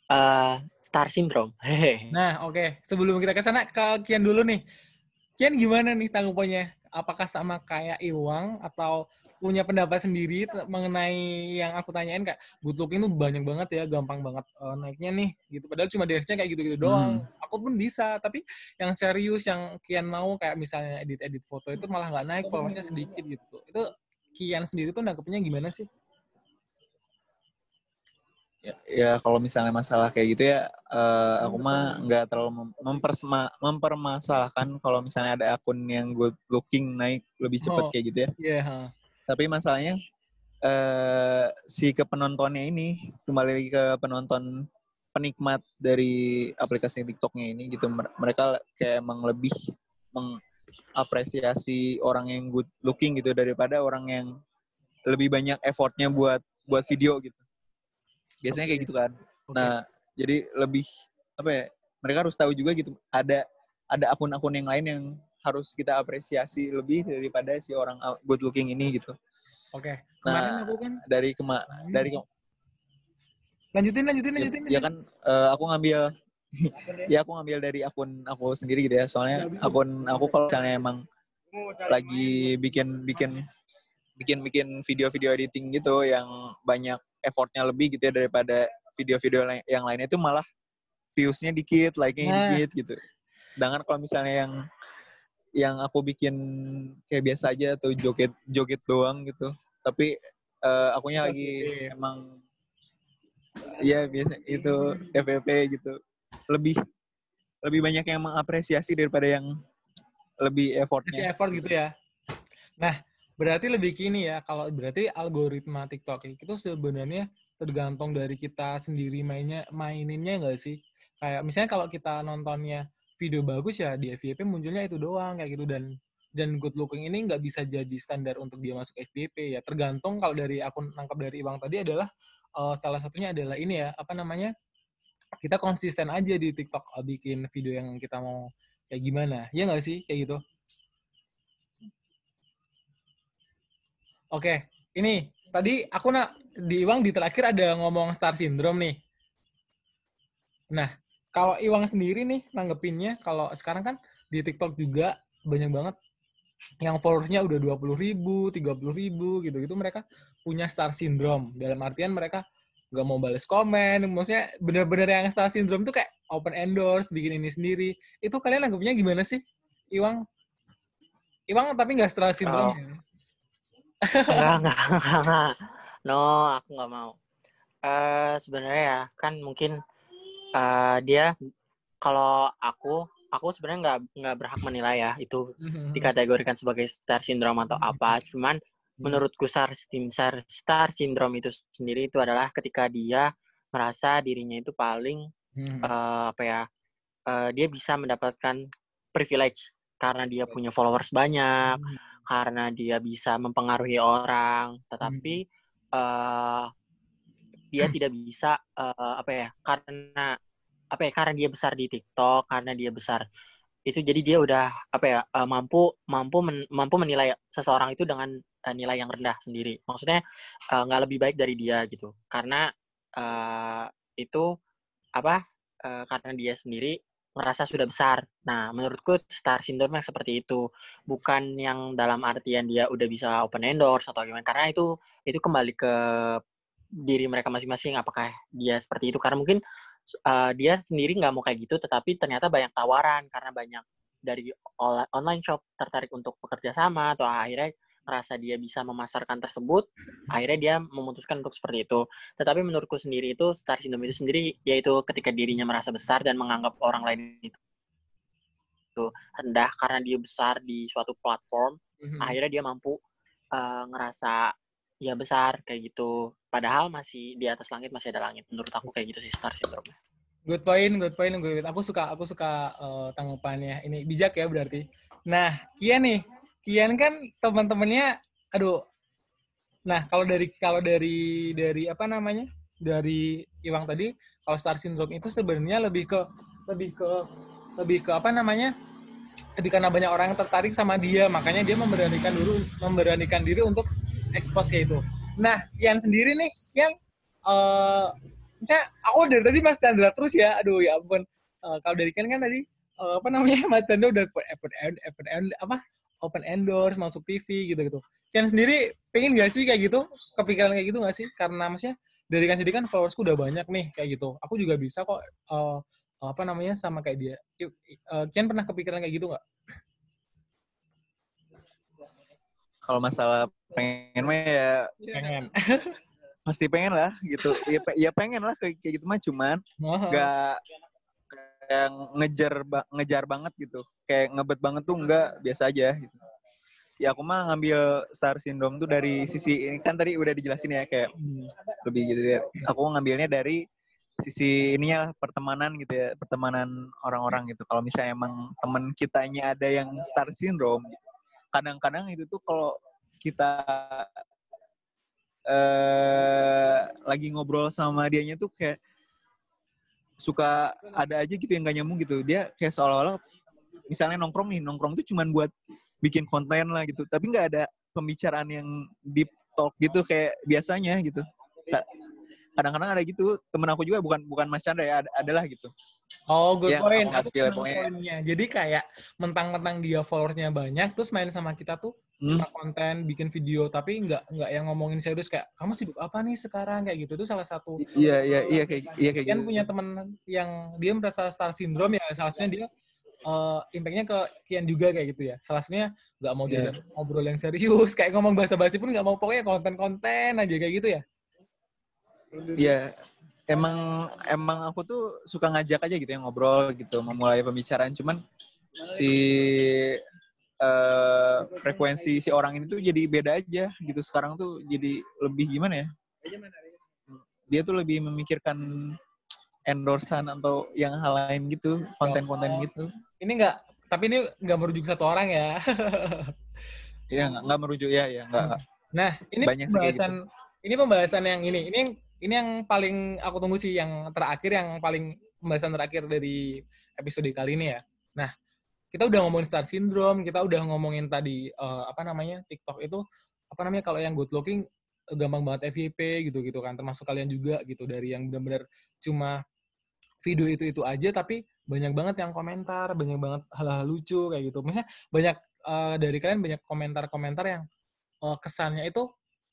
Eh, star syndrome hehe Nah, oke. Sebelum kita ke sana, ke Kian dulu nih. Kian gimana nih tanggapannya? Apakah sama kayak Iwang atau punya pendapat sendiri mengenai yang aku tanyain kayak good looking tuh banyak banget ya, gampang banget eh, naiknya nih gitu. Padahal cuma dance-nya kayak gitu-gitu doang. Aku pun bisa, tapi yang serius yang Kian mau kayak misalnya edit-edit foto itu malah nggak naik, followersnya sedikit gitu. Itu Kian sendiri tuh nanggepnya gimana sih? Ya, ya kalau misalnya masalah kayak gitu ya eh, aku mah nggak terlalu mem- mempersema- mempermasalahkan kalau misalnya ada akun yang good looking naik lebih cepet Oh. kayak gitu ya Iya, ha. tapi masalahnya eh si ke penontonnya ini kembali lagi ke penonton penikmat dari aplikasi TikToknya ini gitu Mer- mereka kayak emang lebih mengapresiasi orang yang good looking gitu daripada orang yang lebih banyak effortnya buat buat video gitu biasanya kayak gitu kan Oke. nah jadi lebih apa ya mereka harus tahu juga gitu ada ada akun-akun yang lain yang harus kita apresiasi lebih daripada si orang good looking ini gitu Oke. Kemarin Nah, aku kan dari kema dari ke- lanjutin lanjutin ya, lanjutin. ya kan eh, aku ngambil ya aku ngambil dari akun aku sendiri gitu ya soalnya akun aku kalau misalnya emang lagi bikin bikin bikin bikin video-video editing gitu yang banyak effortnya lebih gitu ya daripada video-video yang lainnya itu malah viewsnya dikit like-nya Nah. dikit gitu sedangkan kalau misalnya yang yang aku bikin kayak biasa aja atau joget joget doang gitu tapi eh, akunya lagi FYP. emang ya biasa itu FVP gitu lebih lebih banyak yang mengapresiasi daripada yang lebih kasih effortnya effort gitu ya. Nah, berarti lebih kini ya kalau berarti algoritma TikTok itu sebenarnya tergantung dari kita sendiri mainnya maininnya enggak sih? Kayak misalnya kalau kita nontonnya video bagus ya di FYP munculnya itu doang kayak gitu dan dan good looking ini nggak bisa jadi standar untuk dia masuk FYP ya tergantung kalau dari akun nangkap dari Ibang tadi adalah eh, salah satunya adalah ini ya apa namanya kita konsisten aja di TikTok uh, bikin video yang kita mau kayak gimana. Ya nggak sih kayak gitu? Oke, ini tadi aku nak di Iwang di terakhir ada ngomong star syndrome nih. Nah, kalau Iwang sendiri nih nanggepinnya, kalau sekarang kan di TikTok juga banyak banget yang followersnya udah 20 ribu, 30 ribu gitu-gitu mereka punya star syndrome. Dalam artian mereka nggak mau balas komen, maksudnya bener-bener yang star syndrome tuh kayak open endorse, bikin ini sendiri. Itu kalian nanggepnya gimana sih, Iwang? Iwang tapi nggak star syndrome Oh. ya? Enggak, enggak, enggak, enggak. No, aku nggak mau. Eh sebenarnya ya, kan mungkin eh dia kalau aku, aku sebenarnya nggak nggak berhak menilai ya itu Mhm. dikategorikan sebagai star syndrome atau apa. Cuman menurutku star, star, star syndrome itu sendiri itu adalah ketika dia merasa dirinya itu paling Mhm. eh, apa ya, eh, dia bisa mendapatkan privilege karena dia punya followers banyak, karena dia bisa mempengaruhi orang, tetapi eh dia tidak bisa eh, apa ya karena apa ya karena dia besar di TikTok, karena dia besar itu jadi dia udah apa ya eh, mampu mampu men- mampu menilai seseorang itu dengan eh, nilai yang rendah sendiri. Maksudnya nggak lebih baik dari dia gitu, karena eh, itu apa eh, karena dia sendiri merasa sudah besar. Nah, menurutku star syndrome yang seperti itu bukan yang dalam artian dia udah bisa open endorse atau gimana karena itu itu kembali ke diri mereka masing-masing apakah dia seperti itu karena mungkin uh, dia sendiri nggak mau kayak gitu tetapi ternyata banyak tawaran karena banyak dari online shop tertarik untuk bekerja sama atau akhirnya merasa dia bisa memasarkan tersebut akhirnya dia memutuskan untuk seperti itu tetapi menurutku sendiri itu star syndrome itu sendiri yaitu ketika dirinya merasa besar dan menganggap orang lain itu rendah karena dia besar di suatu platform Mhm. akhirnya dia mampu uh, ngerasa ya besar kayak gitu padahal masih di atas langit masih ada langit menurut aku kayak gitu sih star syndrome Good point, good point, good point. Aku suka, aku suka eh, tanggapannya. Ini bijak ya berarti. Nah, Kian nih, Kian kan teman-temannya, aduh. Nah, kalau dari kalau dari dari apa namanya? Dari Iwang tadi, kalau star syndrome itu sebenarnya lebih ke lebih ke lebih ke apa namanya? Lebih karena banyak orang tertarik sama dia, makanya dia memberanikan dulu memberanikan diri untuk expose itu. Nah, Kian sendiri nih, Kian eh Maksudnya, aku dari tadi Mas Chandra terus ya. Aduh, ya ampun. Eh, kalau dari Ken kan tadi, eh, apa namanya, Mas Chandra udah open, end- open, end- apa, open endorse, masuk TV, gitu-gitu. Ken sendiri pengen gak sih kayak gitu? Kepikiran kayak gitu gak sih? Karena maksudnya, dari kan sendiri kan followersku udah banyak nih, kayak gitu. Aku juga bisa kok, eh, apa namanya, sama kayak dia. Yuk, eh, Ken pernah kepikiran kayak gitu gak? Kalau masalah pengen mah ya Pengen. pasti pengen lah gitu. Ya, pe- ya pengen lah kayak kayak gitu mah cuman nggak kayak ngejar ba- ngejar banget gitu. Kayak ngebet banget tuh enggak biasa aja gitu. Ya aku mah ngambil star syndrome tuh dari sisi ini kan tadi udah dijelasin ya kayak Hmm. lebih gitu ya. Aku ngambilnya dari sisi ininya lah pertemanan gitu ya, pertemanan orang-orang gitu. Kalau misalnya emang temen kitanya ada yang star syndrome, gitu. kadang-kadang itu tuh kalau kita eh lagi ngobrol sama dianya tuh kayak suka ada aja gitu yang gak nyambung gitu. Dia kayak seolah-olah misalnya nongkrong nih, nongkrong tuh cuman buat bikin konten lah gitu. Tapi nggak ada pembicaraan yang deep talk gitu kayak biasanya gitu. Ka- Kadang-kadang ada gitu, temen aku juga bukan bukan Mas Chandra ya, ada, adalah gitu. Oh, good Ya, point. aku spill ya, pokoknya. poinnya. Jadi kayak mentang-mentang dia followersnya banyak, terus main sama kita tuh Hmm. konten, bikin video, tapi nggak nggak yang ngomongin serius kayak kamu sibuk apa nih sekarang kayak gitu. Itu salah satu. Iya, iya, iya kayak iya kayak Kian gitu. punya teman yang dia merasa star syndrome ya, salah satunya dia eh impactnya ke Kian juga kayak gitu ya. Salah satunya nggak mau Iya. diajak ngobrol yang serius, kayak ngomong bahasa-basi pun nggak mau, pokoknya konten-konten aja kayak gitu ya. Iya. Emang emang aku tuh suka ngajak aja gitu ya ngobrol gitu, memulai pembicaraan. Cuman si eh, frekuensi si orang ini tuh jadi beda aja gitu. Sekarang tuh jadi lebih gimana ya? Dia tuh lebih memikirkan endorsan atau yang hal lain gitu, konten-konten gitu. Ini nggak, tapi ini nggak merujuk satu orang ya. Iya, nggak nggak merujuk ya, ya nggak. nggak. Nah, ini Banyak gitu. pembahasan ini pembahasan yang ini. Ini yang ini yang paling aku tunggu sih yang terakhir yang paling pembahasan terakhir dari episode kali ini ya. Nah, kita udah ngomongin star syndrome, kita udah ngomongin tadi uh, apa namanya TikTok itu apa namanya kalau yang good looking gampang banget FYP gitu-gitu kan. Termasuk kalian juga gitu. Dari yang benar-benar cuma video itu itu aja tapi banyak banget yang komentar banyak banget hal-hal lucu kayak gitu. Misalnya banyak uh, dari kalian banyak komentar-komentar yang uh, kesannya itu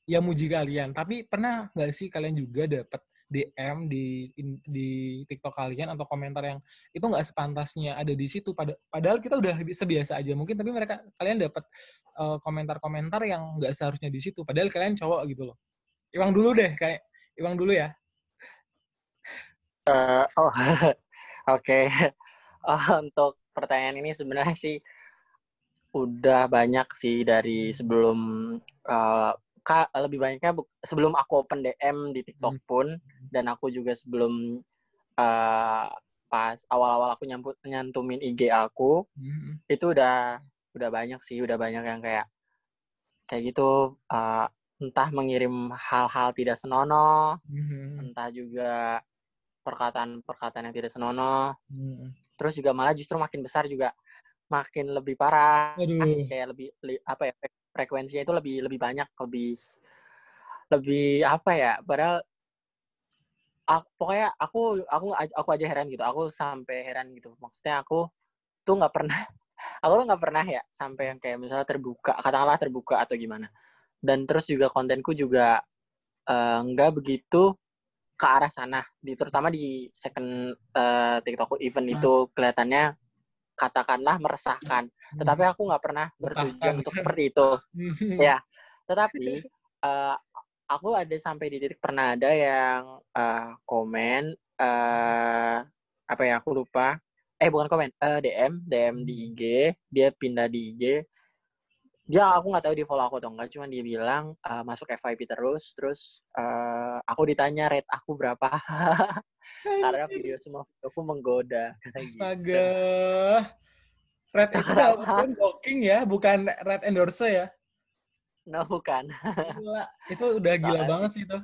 ya muji kalian tapi pernah nggak sih kalian juga dapat DM di di TikTok kalian atau komentar yang itu nggak sepantasnya ada di situ. padahal kita udah sebiasa aja mungkin, tapi mereka kalian dapat uh, komentar-komentar yang nggak seharusnya di situ. Padahal kalian cowok gitu loh. Iwang dulu deh, kayak Iwang dulu ya. Uh, oh, oke. Okay. Uh, untuk pertanyaan ini sebenarnya sih udah banyak sih dari sebelum uh, Kak, lebih banyaknya sebelum aku open DM di TikTok hmm. pun dan aku juga sebelum uh, pas awal-awal aku nyamput nyantumin IG aku hmm. itu udah udah banyak sih udah banyak yang kayak kayak gitu uh, entah mengirim hal-hal tidak senonoh hmm. entah juga perkataan-perkataan yang tidak senonoh hmm. terus juga malah justru makin besar juga makin lebih parah Aduh. kayak lebih li, apa ya frekuensinya itu lebih lebih banyak lebih lebih apa ya padahal aku, pokoknya aku aku aku aja heran gitu aku sampai heran gitu. Maksudnya aku tuh nggak pernah aku tuh nggak pernah ya sampai yang kayak misalnya terbuka katakanlah terbuka atau gimana. Dan terus juga kontenku juga uh, nggak begitu ke arah sana di terutama di second uh, TikTok event itu kelihatannya katakanlah meresahkan. Tetapi aku nggak pernah bertujuan untuk seperti itu. Ya tetapi uh, aku ada sampai di titik pernah ada yang uh, komen uh, apa ya aku lupa. Eh bukan komen uh, DM DM di hmm. IG dia pindah di IG dia aku nggak tahu di follow aku atau enggak cuman dia bilang uh, masuk FYP terus terus uh, aku ditanya rate aku berapa karena video semua aku menggoda gitu. astaga gitu. rate itu bukan blocking ya bukan rate endorse ya No, bukan. Gila. Itu udah gila Bahkan. banget sih itu.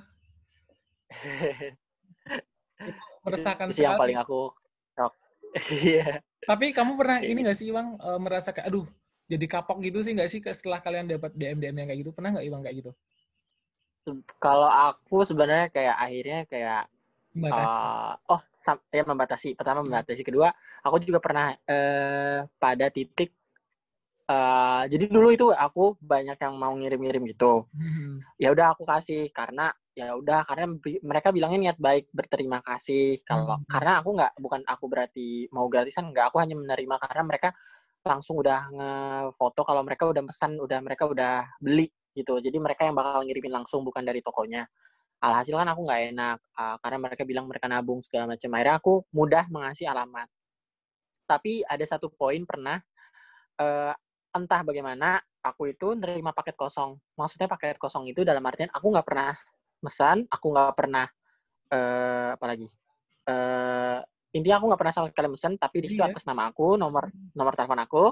itu meresahkan itu yang paling aku Iya. Tapi kamu pernah ini gak sih, Bang, e, merasa kayak, aduh, jadi kapok gitu sih gak sih setelah kalian dapat DM-DM yang kayak gitu? Pernah gak, Bang, kayak gitu? Kalau aku sebenarnya kayak akhirnya kayak Uh, oh, ya membatasi. Pertama membatasi. Kedua, aku juga pernah uh, pada titik Uh, jadi dulu itu aku banyak yang mau ngirim-ngirim gitu. Hmm. Ya udah aku kasih karena ya udah karena mereka bilangnya niat baik berterima kasih kalau hmm. karena aku nggak bukan aku berarti mau gratisan nggak aku hanya menerima karena mereka langsung udah ngefoto kalau mereka udah pesan udah mereka udah beli gitu jadi mereka yang bakal ngirimin langsung bukan dari tokonya alhasil kan aku nggak enak uh, karena mereka bilang mereka nabung segala macam akhirnya aku mudah mengasih alamat tapi ada satu poin pernah uh, entah bagaimana aku itu nerima paket kosong. Maksudnya paket kosong itu dalam artian aku nggak pernah mesan, aku nggak pernah uh, apa lagi. Uh, intinya aku nggak pernah sama sekali mesan, tapi di situ iya. atas nama aku, nomor nomor telepon aku,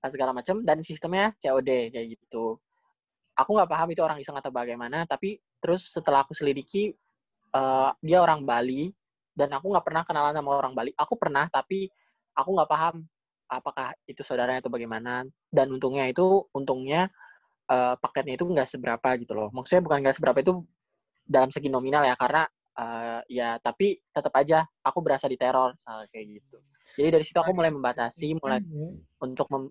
eh, segala macam dan sistemnya COD kayak gitu. Aku nggak paham itu orang iseng atau bagaimana, tapi terus setelah aku selidiki uh, dia orang Bali dan aku nggak pernah kenalan sama orang Bali. Aku pernah, tapi aku nggak paham apakah itu saudaranya atau bagaimana dan untungnya itu untungnya uh, paketnya itu nggak seberapa gitu loh maksudnya bukan nggak seberapa itu dalam segi nominal ya karena uh, ya tapi tetap aja aku berasa diteror soal kayak gitu. Jadi dari situ aku mulai membatasi mulai untuk mem,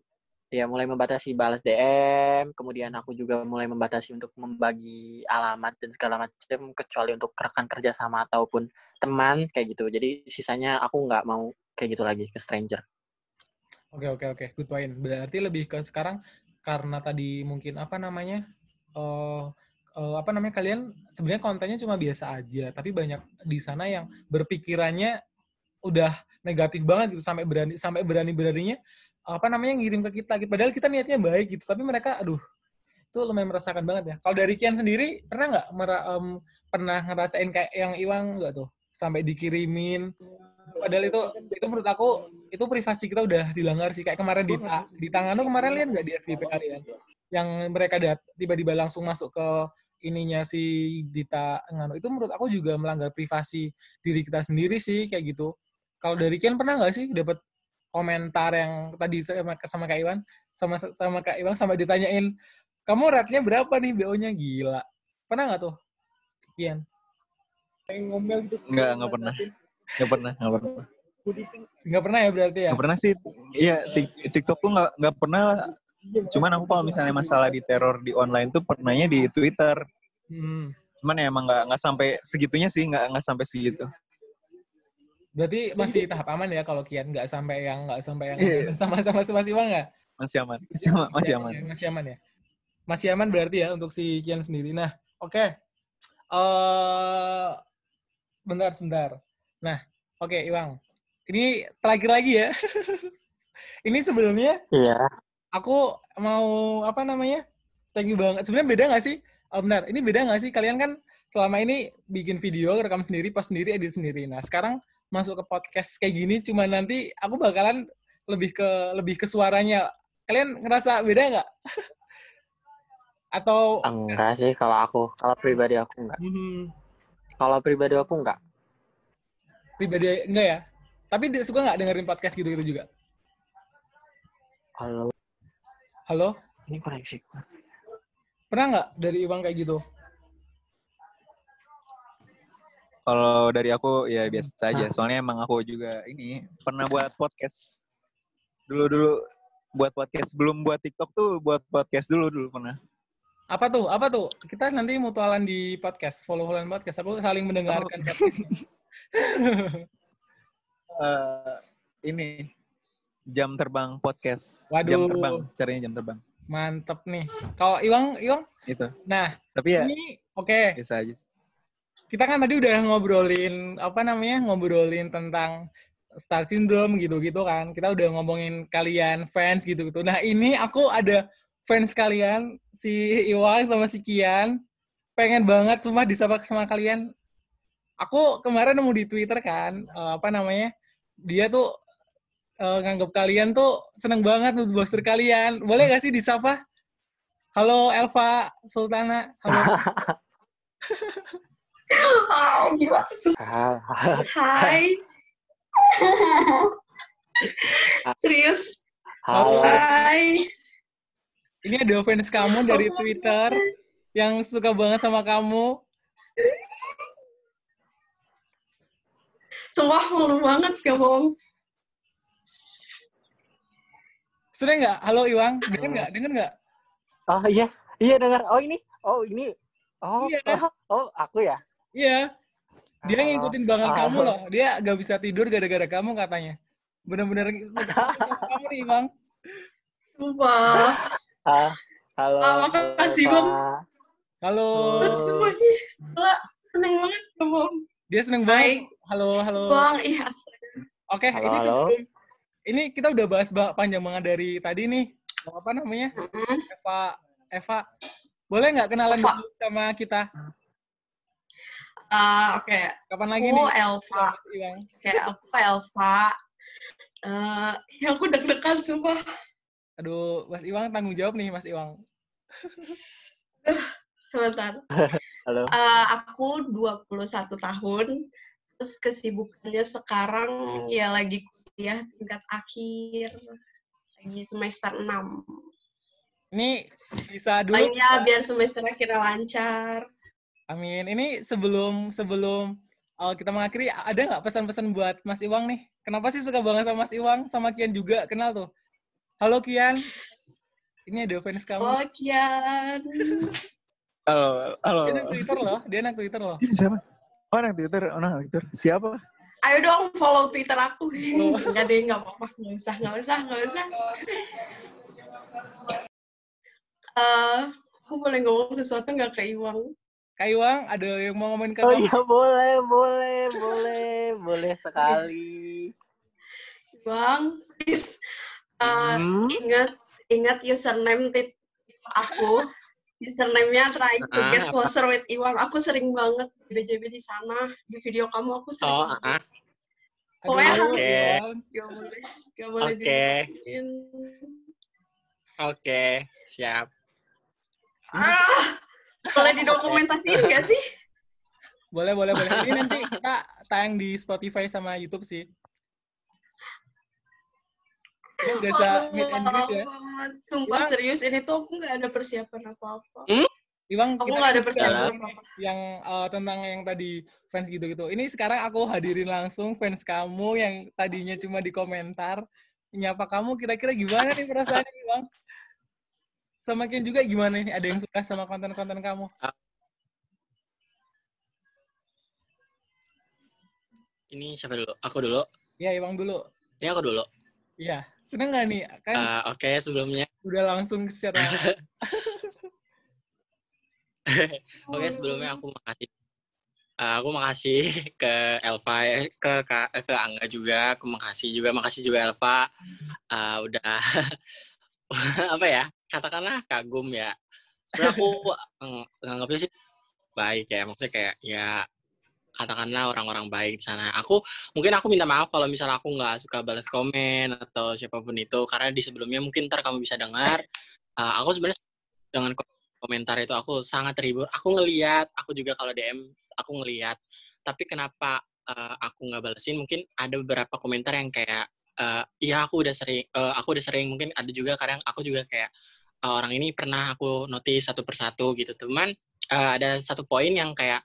ya mulai membatasi balas DM kemudian aku juga mulai membatasi untuk membagi alamat dan segala macam kecuali untuk rekan kerjasama ataupun teman kayak gitu. Jadi sisanya aku nggak mau kayak gitu lagi ke stranger. Oke oke oke, good point. Berarti lebih ke sekarang karena tadi mungkin apa namanya uh, uh, apa namanya kalian sebenarnya kontennya cuma biasa aja, tapi banyak di sana yang berpikirannya udah negatif banget gitu sampai berani sampai berani beraninya apa namanya ngirim ke kita. Gitu. Padahal kita niatnya baik gitu, tapi mereka aduh itu lumayan merasakan banget ya. Kalau dari Kian sendiri pernah nggak um, pernah ngerasain kayak yang Iwang nggak tuh sampai dikirimin padahal itu itu menurut aku itu privasi kita udah dilanggar sih kayak kemarin di di tangan kemarin lihat nggak di FVP kalian yang mereka tiba-tiba langsung masuk ke ininya si Dita nganu itu menurut aku juga melanggar privasi diri kita sendiri sih kayak gitu. Kalau dari Kian pernah nggak sih dapat komentar yang tadi sama sama Kak Iwan sama sama Kak Iwan sampai ditanyain kamu rate-nya berapa nih BO-nya gila. Pernah nggak tuh? Kian. Ngomel gitu. Nggak, nggak pernah. Nggak pernah, nggak pernah. Nggak pernah ya berarti ya? Nggak pernah sih. Iya, Tik- TikTok tuh nggak nggak pernah. Cuman aku kalau misalnya masalah di teror di online tuh pernahnya di Twitter. Hmm. Cuman ya emang nggak nggak sampai segitunya sih, nggak nggak sampai segitu. Berarti masih tahap aman ya kalau Kian nggak sampai yang nggak sampai yang Iya. sama-sama sama Iwan nggak? Masih aman, masih aman, masih aman. Ya, masih aman ya. Masih aman berarti ya untuk si Kian sendiri. Nah, oke. Eh bentar sebentar. Nah, oke Iwang. Ini terakhir lagi ya. ini sebelumnya Iya. aku mau apa namanya? Thank you banget. Sebenarnya beda nggak sih? Oh, benar. Ini beda nggak sih? Kalian kan selama ini bikin video, rekam sendiri, post sendiri, edit sendiri. Nah, sekarang masuk ke podcast kayak gini, cuma nanti aku bakalan lebih ke lebih ke suaranya. Kalian ngerasa beda nggak? Atau Enggak sih kalau aku. Kalau pribadi aku enggak. hmm, Kalau pribadi aku enggak. pribadi enggak ya? Tapi dia suka nggak dengerin podcast gitu-gitu juga? Kalau Halo? ini koneksiku. Pernah nggak dari Iwang kayak gitu? Kalau dari aku ya biasa aja. Soalnya emang aku juga ini pernah buat podcast. Dulu-dulu buat podcast belum buat TikTok tuh buat podcast dulu dulu pernah. Apa tuh? Apa tuh? Kita nanti mutualan di podcast, follow-followan podcast. Aku saling mendengarkan podcast. Eh, ini jam terbang podcast. Waduh. Jam terbang, caranya jam terbang. Mantep nih. Kalau Iwang, Iwang, Itu. nah Tapi ya ini oke. biasa aja. Kita kan tadi udah ngobrolin apa namanya? Ngobrolin tentang star syndrome gitu-gitu kan. Kita udah ngomongin kalian fans gitu-gitu. Nah, ini aku ada fans kalian si Iwang sama si Kian. Pengen banget semua disapa sama kalian. Aku kemarin nemu di Twitter kan, eh, apa namanya? Dia tuh eh, nganggap kalian tuh seneng banget mood booster kalian. Boleh gak sih disapa? Halo Elva Sultana. Halo. Oh, gimana sih? Hai. Serius? Halo. Hai. Ini ada fans kamu dari Twitter yang suka banget sama kamu. Sumpah malu banget gak bohong. Sering nggak? Halo Iwang, denger nggak? Denger nggak? Oh iya, iya dengar. Oh ini, oh ini. Oh, Iya. oh, oh, aku ya. Iya. Dia Oh, ngikutin banget oh. kamu loh. Dia gak bisa tidur gara-gara kamu katanya. Bener-bener kamu nih Iwang. Sumpah. Ah, halo. Ah, makasih, halo, Bang. Halo. Gila. Seneng banget bohong. Dia seneng Hai. banget. Halo, halo. Bang, ih astaga. Oke, Halo, ini sebelum ini kita udah bahas ba- panjang banget dari tadi nih. Apa namanya? Mm-mm. Eva Eva. Boleh nggak kenalan Eva. dulu sama kita? Ah, Oke, Kapan lagi aku nih? Elva. Iwang. Kayak aku Elva. Eh, ya aku deg-degan sumpah. Aduh, Mas Iwang tanggung jawab nih, Mas Iwang. Sebentar. Halo. Eh, aku 21 tahun. Terus kesibukannya sekarang ya lagi kuliah tingkat akhir. Lagi semester 6. Ini bisa dulu. Lainnya biar semester akhirnya lancar. Amin. Ini sebelum sebelum uh, kita mengakhiri, ada nggak pesan-pesan buat Mas Iwang nih? Kenapa sih suka banget sama Mas Iwang? Sama Kian juga kenal tuh. Halo Kian. Ini ada fans kamu. Oh, Kian. Halo, halo. Dia anak Twitter loh. Dia anak Twitter loh. Ini siapa? Oh, anak Twitter, oh, anak Twitter. Siapa? Ayo dong follow Twitter aku. Oh. Enggak deh, enggak apa-apa. Enggak usah, enggak usah, enggak usah. Eh, aku boleh ngomong sesuatu nggak ke Iwang? Kak Iwang, ada yang mau ngomongin ke Oh kamu? iya boleh, boleh, boleh, boleh sekali. Iwang, please. eh, Hmm? ingat ingat username tit aku username-nya try to Ah, get apa? closer with Iwan aku sering banget di BJB di sana di video kamu aku sering Oh, banget. ah. Pokoknya Aduh, harus- gak boleh gak boleh Oke. dimatiin. Oke, siap. ah Boleh didokumentasiin nggak sih? Boleh, boleh, boleh. Ini nanti kita tayang di Spotify sama YouTube sih. Ini udah bisa Aku meet and greet ya. Sumpah Iwang. serius, ini tuh aku nggak ada persiapan apa-apa. Iwang, Aku kita nggak ada kan persiapan apa-apa. yang eh, tentang yang tadi fans gitu-gitu. Ini sekarang aku hadirin langsung fans kamu yang tadinya cuma di komentar. Nyapa kamu kira-kira gimana nih perasaannya, Bang? Sama Ken juga gimana nih? Ada yang suka sama konten-konten kamu? Ini siapa dulu? Aku dulu. Iya, Iwang dulu. Ini aku dulu. Iya. Seneng nggak nih? Kan Eh, Oke, sebelumnya. udah langsung secara... Oke, sebelumnya aku makasih. Eh, aku makasih ke Elva, eh, ke, ke ke Angga juga. Aku makasih juga, makasih juga Elva. Eh, udah apa ya? Katakanlah kagum ya. Sebenarnya aku ng- nganggapnya sih baik ya. Maksudnya kayak ya katakanlah orang-orang baik di sana. Aku mungkin aku minta maaf kalau misalnya aku nggak suka balas komen atau siapa pun itu karena di sebelumnya mungkin ntar kamu bisa dengar. Eh, aku sebenarnya dengan ko- komentar itu aku sangat terhibur. Aku ngeliat, aku juga kalau DM aku ngeliat. Tapi kenapa eh, aku nggak balesin? Mungkin ada beberapa komentar yang kayak, eh, iya aku udah sering, eh, aku udah sering. Mungkin ada juga kadang aku juga kayak eh, orang ini pernah aku notice satu persatu gitu. Cuman eh, ada satu poin yang kayak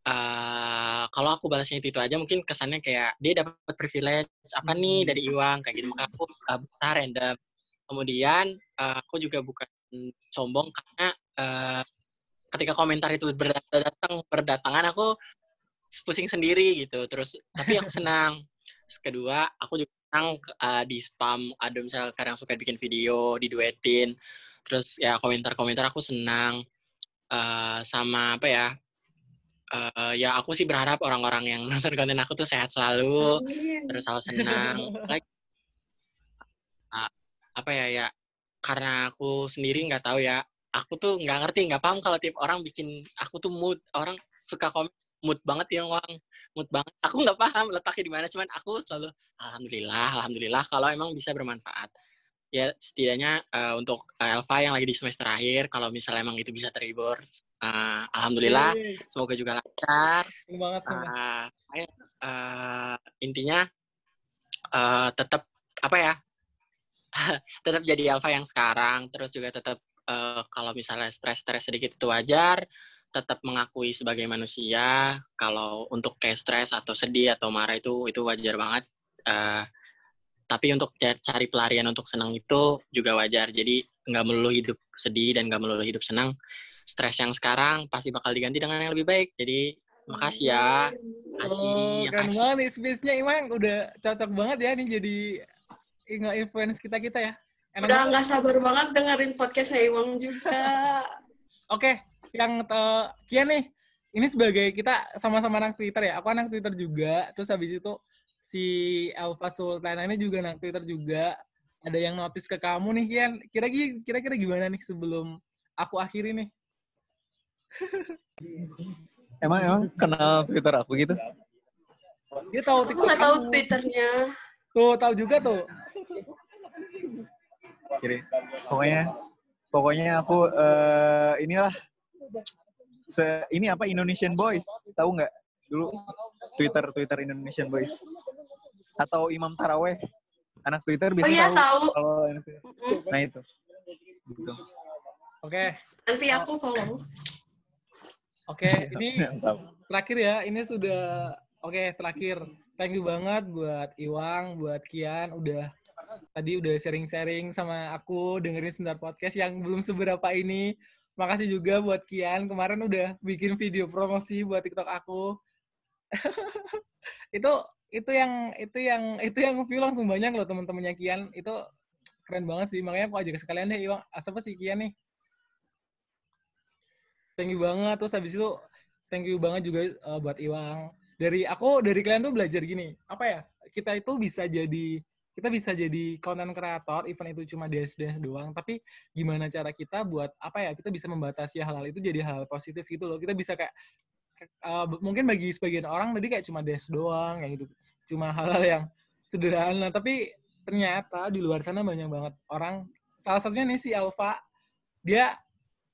eh kalau aku balasnya itu itu aja mungkin kesannya kayak dia dapat privilege apa nih dari Iwang kayak gitu. Maka aku uh, berusaha random. Kemudian eh, aku juga bukan sombong karena eh, ketika komentar itu berdatang berdatangan aku pusing sendiri gitu. Terus tapi aku senang. Terus kedua aku juga senang eh, di spam ada misalnya kadang suka bikin video diduetin. Terus ya komentar-komentar aku senang Eh, sama apa ya eh, ya aku sih berharap orang-orang yang nonton konten aku tuh sehat selalu Amin. terus selalu senang. Like ah, apa ya ya karena aku sendiri nggak tahu ya aku tuh nggak ngerti nggak paham kalau tiap orang bikin aku tuh mood orang suka komen mood banget ya orang mood banget. Aku nggak paham letaknya di mana cuman aku selalu alhamdulillah alhamdulillah kalau emang bisa bermanfaat ya setidaknya eh, untuk eh, Elva yang lagi di semester akhir kalau misalnya emang itu bisa terhibur eh, alhamdulillah Yeay, semoga juga lancar. Banget ayo, eh, intinya eh, tetap apa ya tetap jadi alpha yang sekarang terus juga tetap eh, kalau misalnya stres-stres sedikit itu wajar tetap mengakui sebagai manusia kalau untuk kayak stres atau sedih atau marah itu itu wajar banget. Eh, tapi untuk ca- cari pelarian untuk senang itu juga wajar jadi nggak melulu hidup sedih dan nggak melulu hidup senang stres yang sekarang pasti bakal diganti dengan yang lebih baik jadi makasih ya Makasih, Oh, keren makasih. banget nih space-nya Imang udah cocok banget ya nih jadi nge-influence kita-kita ya. Enak Udah nggak sabar banget dengerin podcastnya Iwang juga. Oke, yang eh, Kian nih, ini sebagai kita sama-sama anak Twitter ya. Aku anak Twitter juga. Terus habis itu si Elva Sultana ini juga anak Twitter juga. Ada yang notice ke kamu nih Kian. Kira-kira kira-kira gimana nih sebelum aku akhiri nih? Emang emang kenal Twitter aku gitu? Dia tahu Aku TikTok nggak tahu. Twitternya. Tuh, tahu juga tuh. Kiri. Pokoknya pokoknya aku eh, inilah se ini apa Indonesian Boys tahu nggak dulu Twitter Twitter Indonesian Boys atau Imam Taraweh anak Twitter Oh biasanya iya tahu tahu. kalau anak Twitter. Mm-mm. nah itu gitu Oke, Nanti aku follow. oke. Ini Mantap. terakhir ya ini sudah oke terakhir thank you banget buat Iwang buat Kian udah tadi udah sharing-sharing sama aku dengerin sebentar podcast yang belum seberapa ini makasih juga buat Kian kemarin udah bikin video promosi buat TikTok aku itu itu yang itu yang itu yang view langsung banyak loh teman-temannya Kian itu keren banget sih makanya aku ajak sekalian deh Iwang siapa sih Kian nih thank you banget terus habis itu thank you banget juga uh, buat Iwang. Dari aku dari kalian tuh belajar gini, apa ya? Kita itu bisa jadi kita bisa jadi konten kreator, event itu cuma dance dance doang, tapi gimana cara kita buat apa ya? Kita bisa membatasi hal-hal itu jadi hal positif gitu loh. Kita bisa kayak uh, mungkin bagi sebagian orang tadi kayak cuma dance doang kayak gitu. Cuma hal-hal yang sederhana, tapi ternyata di luar sana banyak banget orang salah satunya nih si Alfa dia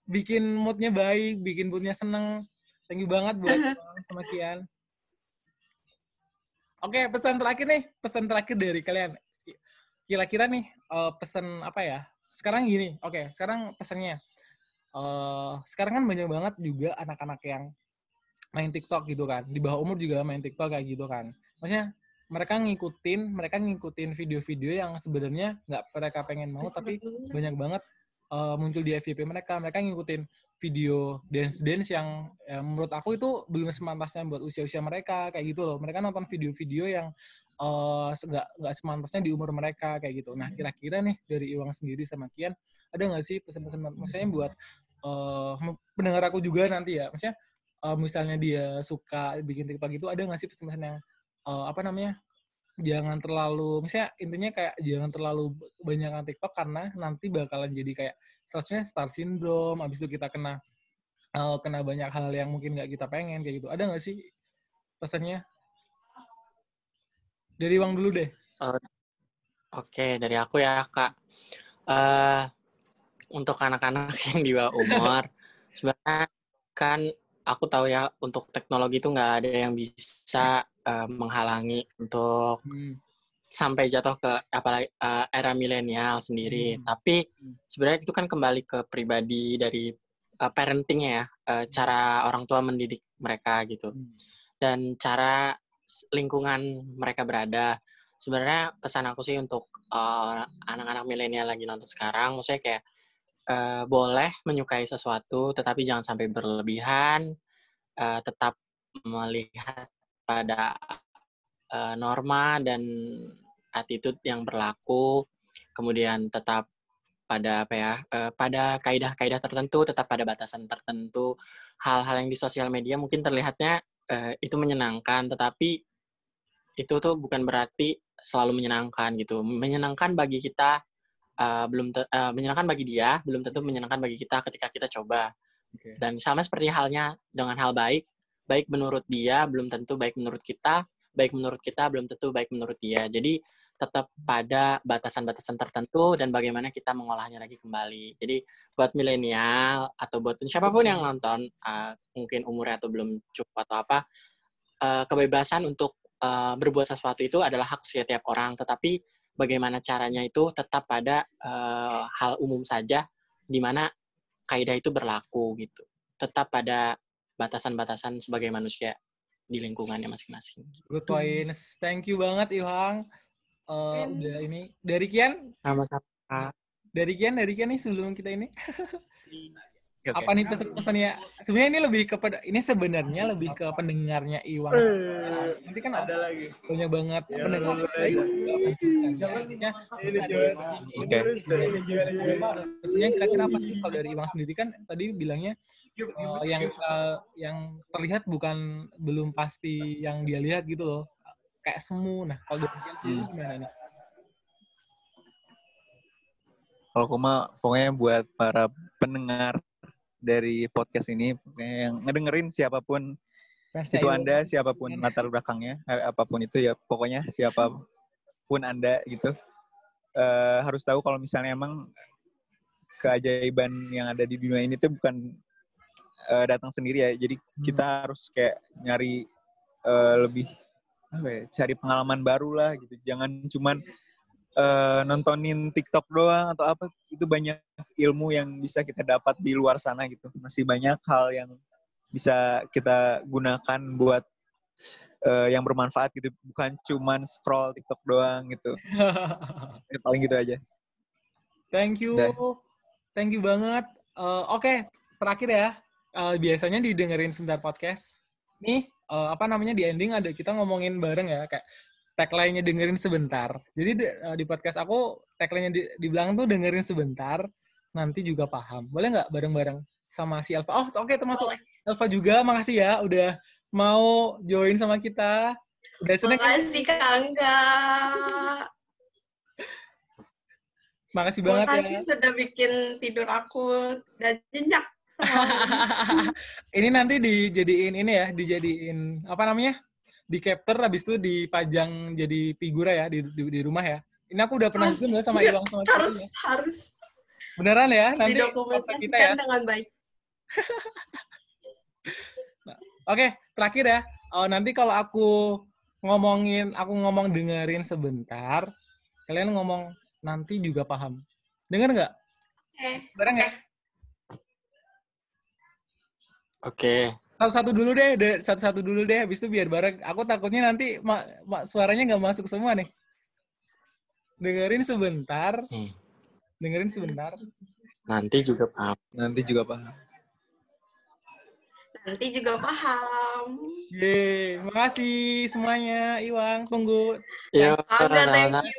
bikin moodnya baik, bikin moodnya seneng. Thank you banget buat sama Kian. Oke, pesan terakhir nih, pesan terakhir dari kalian. Kira-kira nih eh, pesan apa ya? Sekarang gini, oke, sekarang pesannya. eh sekarang kan banyak banget juga anak-anak yang main TikTok gitu kan. Di bawah umur juga main TikTok kayak gitu kan. Maksudnya mereka ngikutin, mereka ngikutin video-video yang sebenarnya nggak mereka pengen mau, tapi banyak banget eh, muncul di FYP mereka. Mereka ngikutin video dance-dance yang ya, menurut aku itu belum semantasnya buat usia-usia mereka kayak gitu loh. Mereka nonton video-video yang eh, nggak nggak semantasnya di umur mereka kayak gitu. Nah kira-kira nih dari Iwang sendiri sama Kian ada nggak sih pesan-pesan maksudnya buat eh, pendengar aku juga nanti ya, maksudnya eh, misalnya dia suka bikin TikTok gitu, ada nggak sih pesan-pesan yang eh, apa namanya jangan terlalu misalnya intinya kayak jangan terlalu banyak TikTok karena nanti bakalan jadi kayak seharusnya star syndrome habis itu kita kena eh, kena banyak hal yang mungkin nggak kita pengen kayak gitu. Ada nggak sih pesannya? Dari Wang dulu deh. Oke, dari aku ya, Kak. eh untuk anak-anak yang di bawah umur, sebenarnya kan aku tahu ya, untuk teknologi itu nggak ada yang bisa eh, menghalangi untuk Hmm. sampai jatuh ke apalagi eh, era milenial sendiri. Hmm. Tapi Hmm. sebenarnya itu kan kembali ke pribadi dari eh, parentingnya ya, eh, cara orang tua mendidik mereka gitu Hmm. dan cara lingkungan mereka berada. Sebenarnya pesan aku sih untuk uh, anak-anak milenial lagi nonton sekarang, maksudnya kayak uh, boleh menyukai sesuatu, tetapi jangan sampai berlebihan. uh, tetap melihat pada uh, norma dan attitude yang berlaku, kemudian tetap pada apa ya, uh, pada kaidah-kaidah tertentu, tetap pada batasan tertentu. Hal-hal yang di sosial media mungkin terlihatnya uh, itu menyenangkan, tetapi itu tuh bukan berarti selalu menyenangkan gitu. Menyenangkan bagi kita uh, belum te- uh, menyenangkan bagi dia belum tentu menyenangkan bagi kita ketika kita coba. Oke. Dan sama seperti halnya dengan hal baik, baik menurut dia belum tentu baik menurut kita, baik menurut kita belum tentu baik menurut dia. Jadi tetap pada batasan-batasan tertentu dan bagaimana kita mengolahnya lagi kembali. Jadi buat milenial atau buat siapa pun yang nonton, uh, mungkin umurnya atau belum cukup atau apa, uh, kebebasan untuk uh, berbuat sesuatu itu adalah hak setiap orang. Tetapi bagaimana caranya itu tetap pada uh, hal umum saja, di mana kaidah itu berlaku gitu. Tetap pada batasan-batasan sebagai manusia di lingkungannya masing-masing. good points thank you banget Iwang Eh, Kian. udah ini dari Kian Sama-sama. dari Kian dari Kian nih sebelum kita ini Oke. apa nih pesan-pesannya? Sebenarnya ini lebih kepada ini sebenarnya lebih ke pendengarnya Iwang nanti kan ada lagi. banyak banget pendengar kan. Maksudnya, Oke. pesannya kira-kira apa sih kalau dari Iwang sendiri? Kan tadi bilangnya eh, yang eh, yang terlihat bukan belum pasti yang dia lihat gitu loh. Kayak semu. Nah kalau dari Kian sendiri gimana nih? Kalau aku mah pokoknya buat para pendengar dari podcast ini yang ngedengerin siapa pun Fansnya itu. Anda, siapa pun latar belakangnya, eh, apa pun itu ya pokoknya siapa pun Anda gitu eh, harus tahu kalau misalnya emang keajaiban yang ada di dunia ini tuh bukan eh, datang sendiri ya. Jadi kita harus kayak nyari eh, lebih apa ya, cari pengalaman baru lah gitu. Jangan cuman eh, nontonin TikTok doang atau apa itu banyak ilmu yang bisa kita dapat di luar sana gitu. Masih banyak hal yang bisa kita gunakan buat eh, yang bermanfaat gitu. Bukan cuman scroll TikTok doang gitu. Ya, paling gitu aja. Thank you. Udah. Thank you banget. Eh, Oke, terakhir ya. Eh, biasanya didengerin sebentar podcast. Nih, eh, apa namanya di ending ada kita ngomongin bareng ya kayak tagline-nya dengerin sebentar. Jadi di, eh, di podcast aku tagline-nya di, dibilang tuh dengerin sebentar, nanti juga paham. Boleh nggak bareng-bareng sama si Elva? Oh, oke termasuk Elva juga. Makasih ya udah mau join sama kita. Udah seneng. Makasih Kak Angga. Makasih banget ya. Makasih sudah bikin tidur aku dan nyenyak. ini nanti dijadiin ini ya, dijadiin apa namanya? Di capture habis itu dipajang jadi figura ya di, di, di rumah ya. Ini aku udah pernah zoom ya sama Iya, Iwang sama harus ya. harus Beneran ya, nanti kita ya. dengan baik. Oke, terakhir ya. Oh, nanti kalau aku ngomongin, aku ngomong dengerin sebentar, kalian ngomong nanti juga paham. Dengar nggak? Eh, Bareng ya? Oke. Satu-satu dulu deh, de- satu-satu dulu deh, habis itu biar bareng. Aku takutnya nanti ma- ma- suaranya nggak masuk semua nih. Dengerin sebentar, Hmm. dengerin sebentar. Nanti juga paham. Nanti juga paham. nanti juga paham. Yeay, makasih semuanya, Iwang. Tunggu Yo, Bangga, thank you.